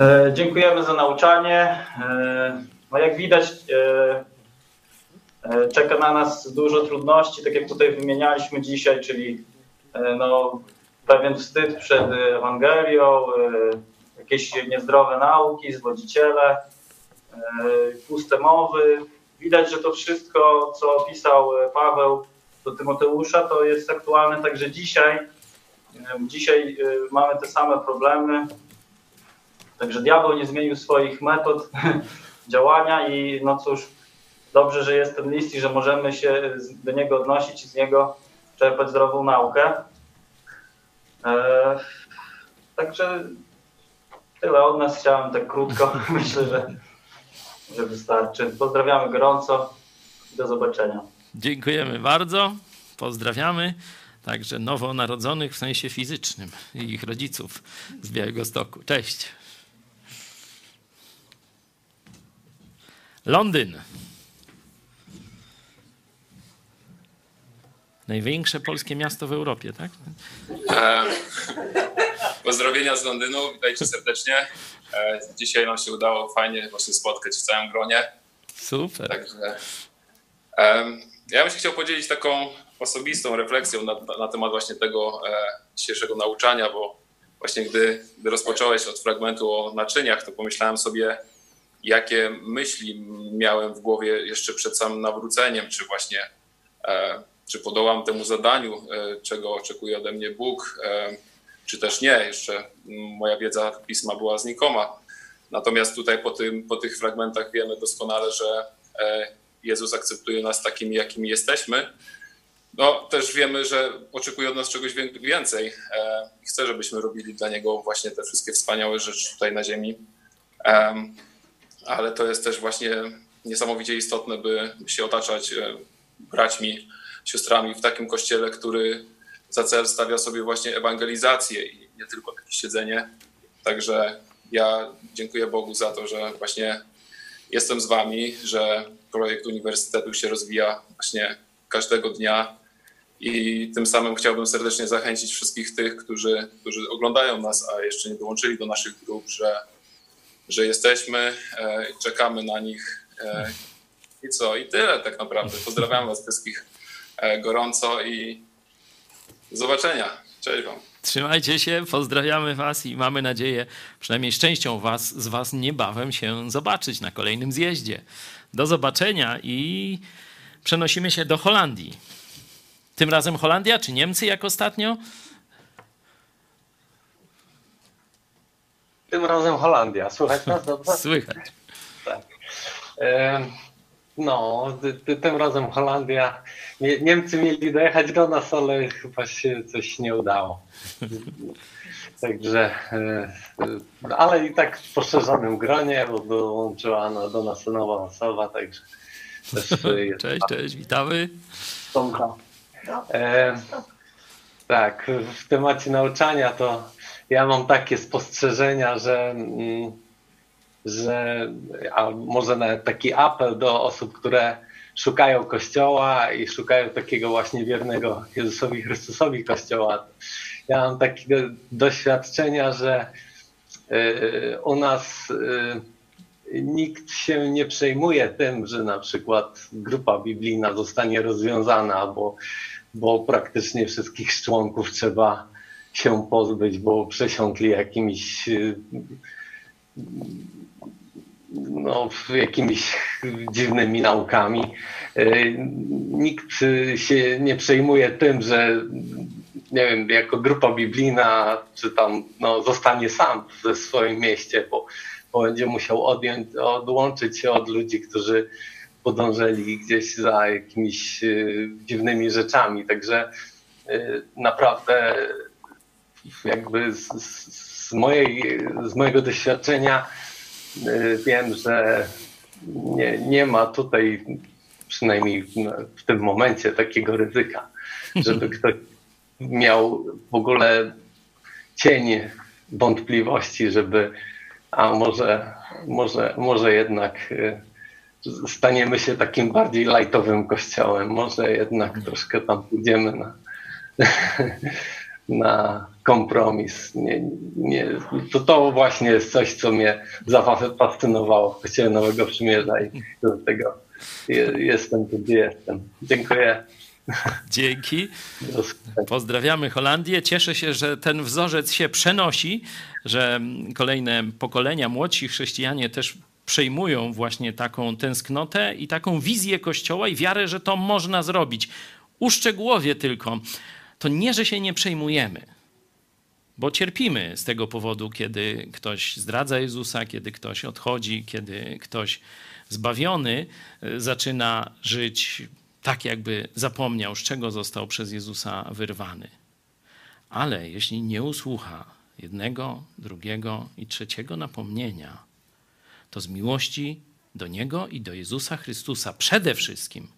E, dziękujemy za nauczanie. E, no jak widać, e, czeka na nas dużo trudności, tak jak tutaj wymienialiśmy dzisiaj, czyli no, pewien wstyd przed Ewangelią, jakieś niezdrowe nauki, zwodziciele, puste mowy. Widać, że to wszystko, co opisał Paweł do Tymoteusza, to jest aktualne także dzisiaj. Dzisiaj mamy te same problemy. Także diabeł nie zmienił swoich metod działania i no cóż, dobrze, że jest ten list i że możemy się do niego odnosić i z niego czerpać zdrową naukę. E, także tyle od nas chciałem tak krótko. Myślę, że, że wystarczy. Pozdrawiamy gorąco. Do zobaczenia. Dziękujemy bardzo. Pozdrawiamy. Także nowonarodzonych w sensie fizycznym i ich rodziców z Białego Stoku. Cześć. Londyn. Największe polskie miasto w Europie, tak? E, Pozdrowienia z Londynu, witajcie serdecznie. E, Dzisiaj nam się udało fajnie właśnie spotkać w całym gronie. Super. Także ja bym się chciał podzielić taką osobistą refleksją na, na temat właśnie tego e, dzisiejszego nauczania, bo właśnie gdy, gdy rozpocząłeś od fragmentu o naczyniach, to pomyślałem sobie, jakie myśli miałem w głowie jeszcze przed samym nawróceniem, czy właśnie e, czy podołam temu zadaniu, e, czego oczekuje ode mnie Bóg, e, czy też nie. Jeszcze moja wiedza pisma była znikoma. Natomiast tutaj po, tym, po tych fragmentach wiemy doskonale, że Jezus akceptuje nas takimi, jakimi jesteśmy. No, też wiemy, że oczekuje od nas czegoś wię- więcej i chce, żebyśmy robili dla Niego właśnie te wszystkie wspaniałe rzeczy tutaj na ziemi. Ale to jest też właśnie niesamowicie istotne, by się otaczać e, braćmi, siostrami w takim kościele, który za cel stawia sobie właśnie ewangelizację i nie tylko takie siedzenie. Także ja dziękuję Bogu za to, że właśnie jestem z Wami, że projekt uniwersytetu się rozwija właśnie każdego dnia i tym samym chciałbym serdecznie zachęcić wszystkich tych, którzy, którzy oglądają nas, a jeszcze nie dołączyli do naszych grup, że, że jesteśmy, e, czekamy na nich. e, I co? I tyle tak naprawdę. Pozdrawiam Was wszystkich e, gorąco i do zobaczenia. Cześć Wam. Trzymajcie się, pozdrawiamy Was i mamy nadzieję, przynajmniej z was, z Was niebawem się zobaczyć na kolejnym zjeździe. Do zobaczenia i przenosimy się do Holandii. Tym razem Holandia czy Niemcy jak ostatnio? Tym razem Holandia. Słychać nas dobrze? Słychać. Tak. No, ty, ty, tym razem Holandia. Nie, Niemcy mieli dojechać do nas, ale chyba się coś nie udało. Także, e, ale i tak w poszerzonym gronie, bo dołączyła do nas nowa osoba, także Cześć, cześć, witamy. Tomka. E, tak, w temacie nauczania to ja mam takie spostrzeżenia, że, mm, że a może nawet taki apel do osób, które szukają Kościoła i szukają takiego właśnie wiernego Jezusowi Chrystusowi Kościoła. Ja mam takie doświadczenia, że y, u nas y, nikt się nie przejmuje tym, że na przykład grupa biblijna zostanie rozwiązana, bo, bo praktycznie wszystkich członków trzeba się pozbyć, bo przesiąkli jakimiś y, no, jakimiś dziwnymi naukami. Y, Nikt się nie przejmuje tym, że nie wiem, jako grupa biblijna, czy tam no, zostanie sam ze swoim mieście, bo, bo będzie musiał odjąć, odłączyć się od ludzi, którzy podążeli gdzieś za jakimiś y, dziwnymi rzeczami. Także naprawdę jakby z, z, mojej, z mojego doświadczenia y, wiem, że nie, nie ma tutaj przynajmniej no, w tym momencie takiego ryzyka, żeby ktoś miał w ogóle cień wątpliwości, żeby a może, może, może jednak y, staniemy się takim bardziej lajtowym kościołem, może jednak troszkę tam pójdziemy na, na kompromis. Nie, nie, to, to właśnie jest coś, co mnie zafascynowało w Kościele Nowego Przymierza i do tego je- jestem tu, gdzie jestem. Dziękuję. Dzięki. Pozdrawiamy Holandię. Cieszę się, że ten wzorzec się przenosi, że kolejne pokolenia, młodsi chrześcijanie też przejmują właśnie taką tęsknotę i taką wizję Kościoła i wiarę, że to można zrobić. Uszczegółowię tylko, to nie, że się nie przejmujemy, bo cierpimy z tego powodu, kiedy ktoś zdradza Jezusa, kiedy ktoś odchodzi, kiedy ktoś zbawiony y, zaczyna żyć tak, jakby zapomniał, z czego został przez Jezusa wyrwany. Ale jeśli nie usłucha jednego, drugiego i trzeciego napomnienia, to z miłości do Niego i do Jezusa Chrystusa przede wszystkim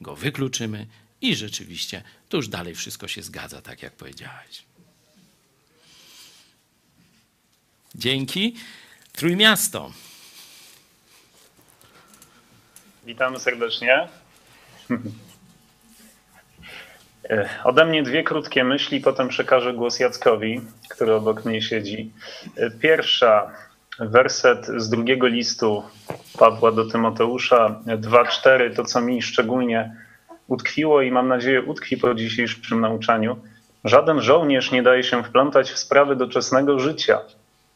go wykluczymy i rzeczywiście to już dalej wszystko się zgadza, tak jak powiedziałeś. Dzięki. Trójmiasto. Witamy serdecznie. E, Ode mnie dwie krótkie myśli, potem przekażę głos Jackowi, który obok mnie siedzi. E, Pierwsza, werset z drugiego listu Pawła do Tymoteusza 2:4, to co mi szczególnie utkwiło i mam nadzieję utkwi po dzisiejszym nauczaniu. Żaden żołnierz nie daje się wplątać w sprawy doczesnego życia,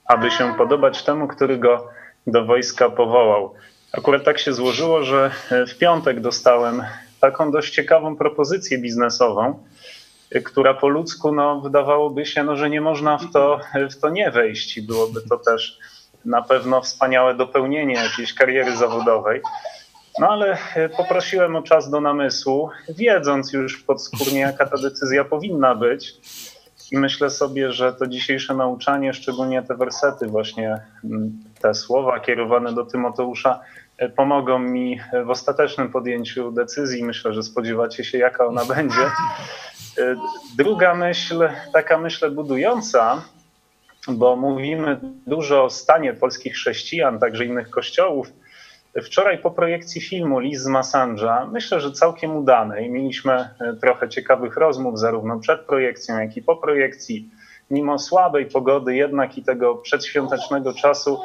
aby się podobać temu, który go do wojska powołał. Akurat tak się złożyło, że w piątek dostałem taką dość ciekawą propozycję biznesową, która po ludzku no, wydawałoby się, no, że nie można w to, w to nie wejść i byłoby to też na pewno wspaniałe dopełnienie jakiejś kariery zawodowej. No ale poprosiłem o czas do namysłu, wiedząc już podskórnie, jaka ta decyzja powinna być. I myślę sobie, że to dzisiejsze nauczanie, szczególnie te wersety, właśnie mm, te słowa kierowane do Tymoteusza, e, pomogą mi w ostatecznym podjęciu decyzji. Myślę, że spodziewacie się, jaka ona będzie. E, Druga myśl, taka myślę budująca, bo mówimy dużo o stanie polskich chrześcijan, także innych kościołów. Wczoraj po projekcji filmu List z myślę, że całkiem udanej, mieliśmy e, trochę ciekawych rozmów zarówno przed projekcją, jak i po projekcji. Mimo słabej pogody jednak i tego przedświątecznego czasu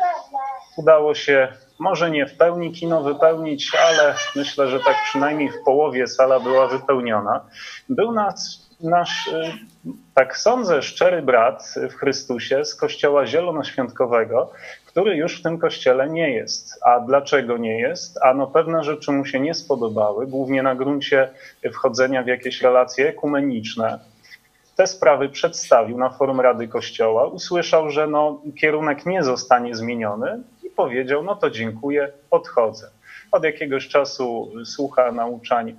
udało się może nie w pełni kino wypełnić, ale myślę, że tak przynajmniej w połowie sala była wypełniona. Był nas nasz, y, tak sądzę, szczery brat w Chrystusie z kościoła zielonoświątkowego, który już w tym kościele nie jest. A dlaczego nie jest? Ano pewne rzeczy mu się nie spodobały, głównie na gruncie wchodzenia w jakieś relacje ekumeniczne. Te sprawy przedstawił na forum Rady Kościoła, usłyszał, że no, kierunek nie zostanie zmieniony i powiedział, no to dziękuję, odchodzę. Od jakiegoś czasu słucha nauczań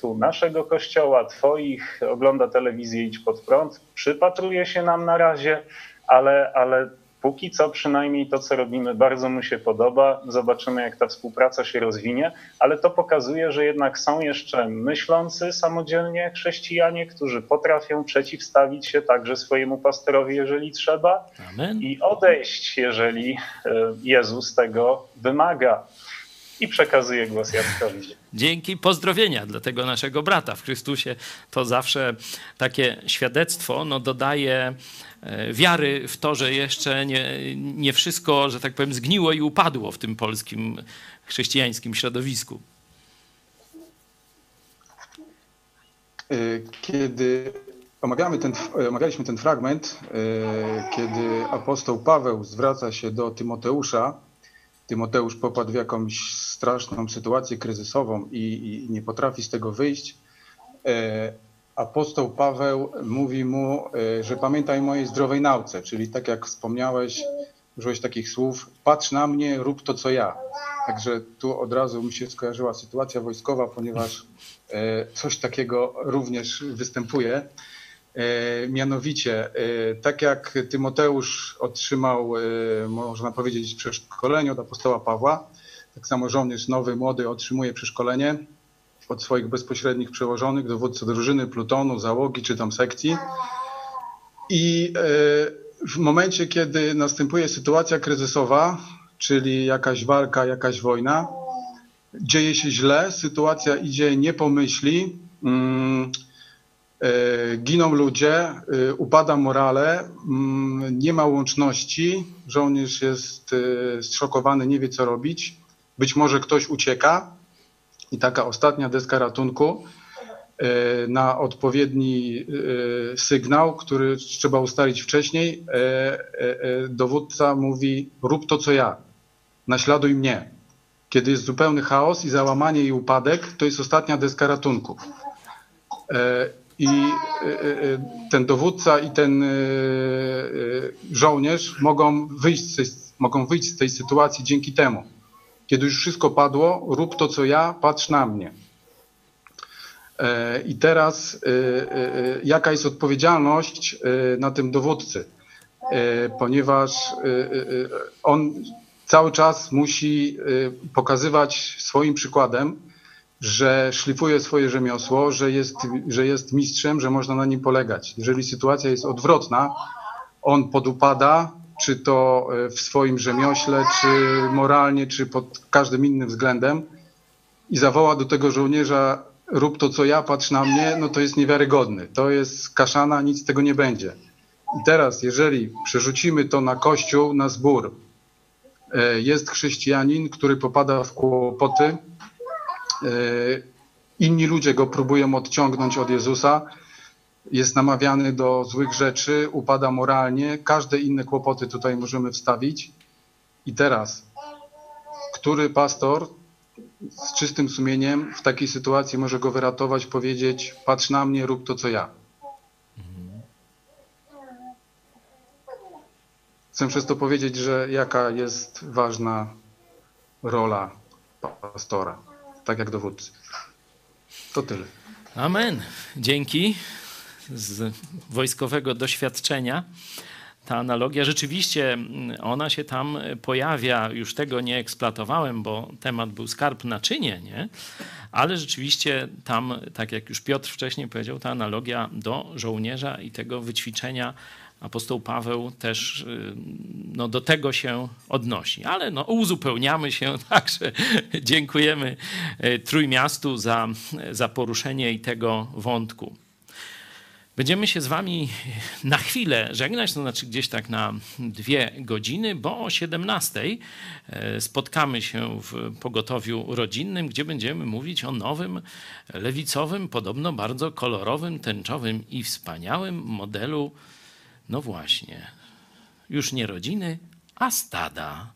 tu naszego kościoła, twoich, ogląda telewizję Idź Pod Prąd, przypatruje się nam na razie, ale, ale póki co przynajmniej to, co robimy, bardzo mu się podoba. Zobaczymy, jak ta współpraca się rozwinie, ale to pokazuje, że jednak są jeszcze myślący samodzielnie chrześcijanie, którzy potrafią przeciwstawić się także swojemu pastorowi, jeżeli trzeba, Amen. i odejść, jeżeli e, Jezus tego wymaga. I przekazuje głos Jackowi. Dzięki, pozdrowienia dla tego naszego brata w Chrystusie. To zawsze takie świadectwo no, dodaje e, wiary w to, że jeszcze nie, nie wszystko, że tak powiem, zgniło i upadło w tym polskim chrześcijańskim środowisku. Y, Kiedy omawiamy ten, omawialiśmy ten fragment, y, kiedy apostoł Paweł zwraca się do Tymoteusza, Tymoteusz popadł w jakąś straszną sytuację kryzysową i, i nie potrafi z tego wyjść. E, Apostoł Paweł mówi mu, e, że pamiętaj o mojej zdrowej nauce, czyli tak jak wspomniałeś, użyłeś takich słów, patrz na mnie, rób to co ja. Także tu od razu mi się skojarzyła sytuacja wojskowa, ponieważ e, coś takiego również występuje. E, Mianowicie, e, tak jak Tymoteusz otrzymał, e, można powiedzieć, przeszkolenie od apostoła Pawła, tak samo żołnierz nowy, młody otrzymuje przeszkolenie od swoich bezpośrednich przełożonych, dowódcy drużyny, plutonu, załogi czy tam sekcji. I w momencie, kiedy następuje sytuacja kryzysowa, czyli jakaś walka, jakaś wojna, dzieje się źle, sytuacja idzie nie po myśli, giną ludzie, e, upada morale, mm, nie ma łączności, żołnierz jest e, zszokowany, nie wie co robić, być może ktoś ucieka. I taka ostatnia deska ratunku na odpowiedni sygnał, który trzeba ustalić wcześniej, dowódca mówi rób to co ja, naśladuj mnie. Kiedy jest zupełny chaos i załamanie i upadek, to jest ostatnia deska ratunku i y, y, y, ten dowódca i ten żołnierz mogą wyjść, mogą wyjść z tej sytuacji dzięki temu. Kiedy już wszystko padło, rób to, co ja, patrz na mnie. E, I teraz, jaka jest odpowiedzialność na tym dowódcy? E, ponieważ on cały czas musi pokazywać swoim przykładem, że szlifuje swoje rzemiosło, że jest, że jest mistrzem, że można na nim polegać. Jeżeli sytuacja jest odwrotna, on podupada, czy to e, w swoim rzemiośle, czy moralnie, czy pod każdym innym względem i zawoła do tego żołnierza rób to, co ja, patrz na mnie, no to jest niewiarygodny. To jest kaszana, nic z tego nie będzie. I teraz, jeżeli przerzucimy to na kościół, na zbór, e, jest chrześcijanin, który popada w kłopoty, inni ludzie go próbują odciągnąć od Jezusa, jest namawiany do złych rzeczy, upada moralnie, każde inne kłopoty tutaj możemy wstawić. I teraz, który pastor z czystym sumieniem w takiej sytuacji może go wyratować, powiedzieć: Patrz na mnie, rób to, co ja. Chcę przez to powiedzieć, że jaka jest ważna rola pastora tak jak dowódcy. To tyle. Amen. Dzięki z wojskowego doświadczenia. Ta analogia rzeczywiście, mm, ona się tam pojawia. Już tego nie eksploatowałem, bo temat był skarb naczynie, nie? Ale rzeczywiście tam, tak jak już Piotr wcześniej powiedział, ta analogia do żołnierza i tego wyćwiczenia apostoł Paweł też y, no, do tego się odnosi. Ale no, uzupełniamy się, także dziękujemy y, Trójmiastu za, za poruszenie i tego wątku. Będziemy się z Wami na chwilę żegnać, to znaczy gdzieś tak na dwie godziny, bo o 17 e, spotkamy się w pogotowiu rodzinnym, gdzie będziemy mówić o nowym, lewicowym, podobno bardzo kolorowym, tęczowym i wspaniałym modelu, no właśnie, już nie rodziny, a stada.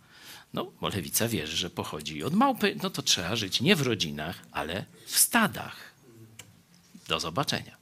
No, bo lewica wierzy, że pochodzi od małpy, no to trzeba żyć nie w rodzinach, ale w stadach. Do zobaczenia.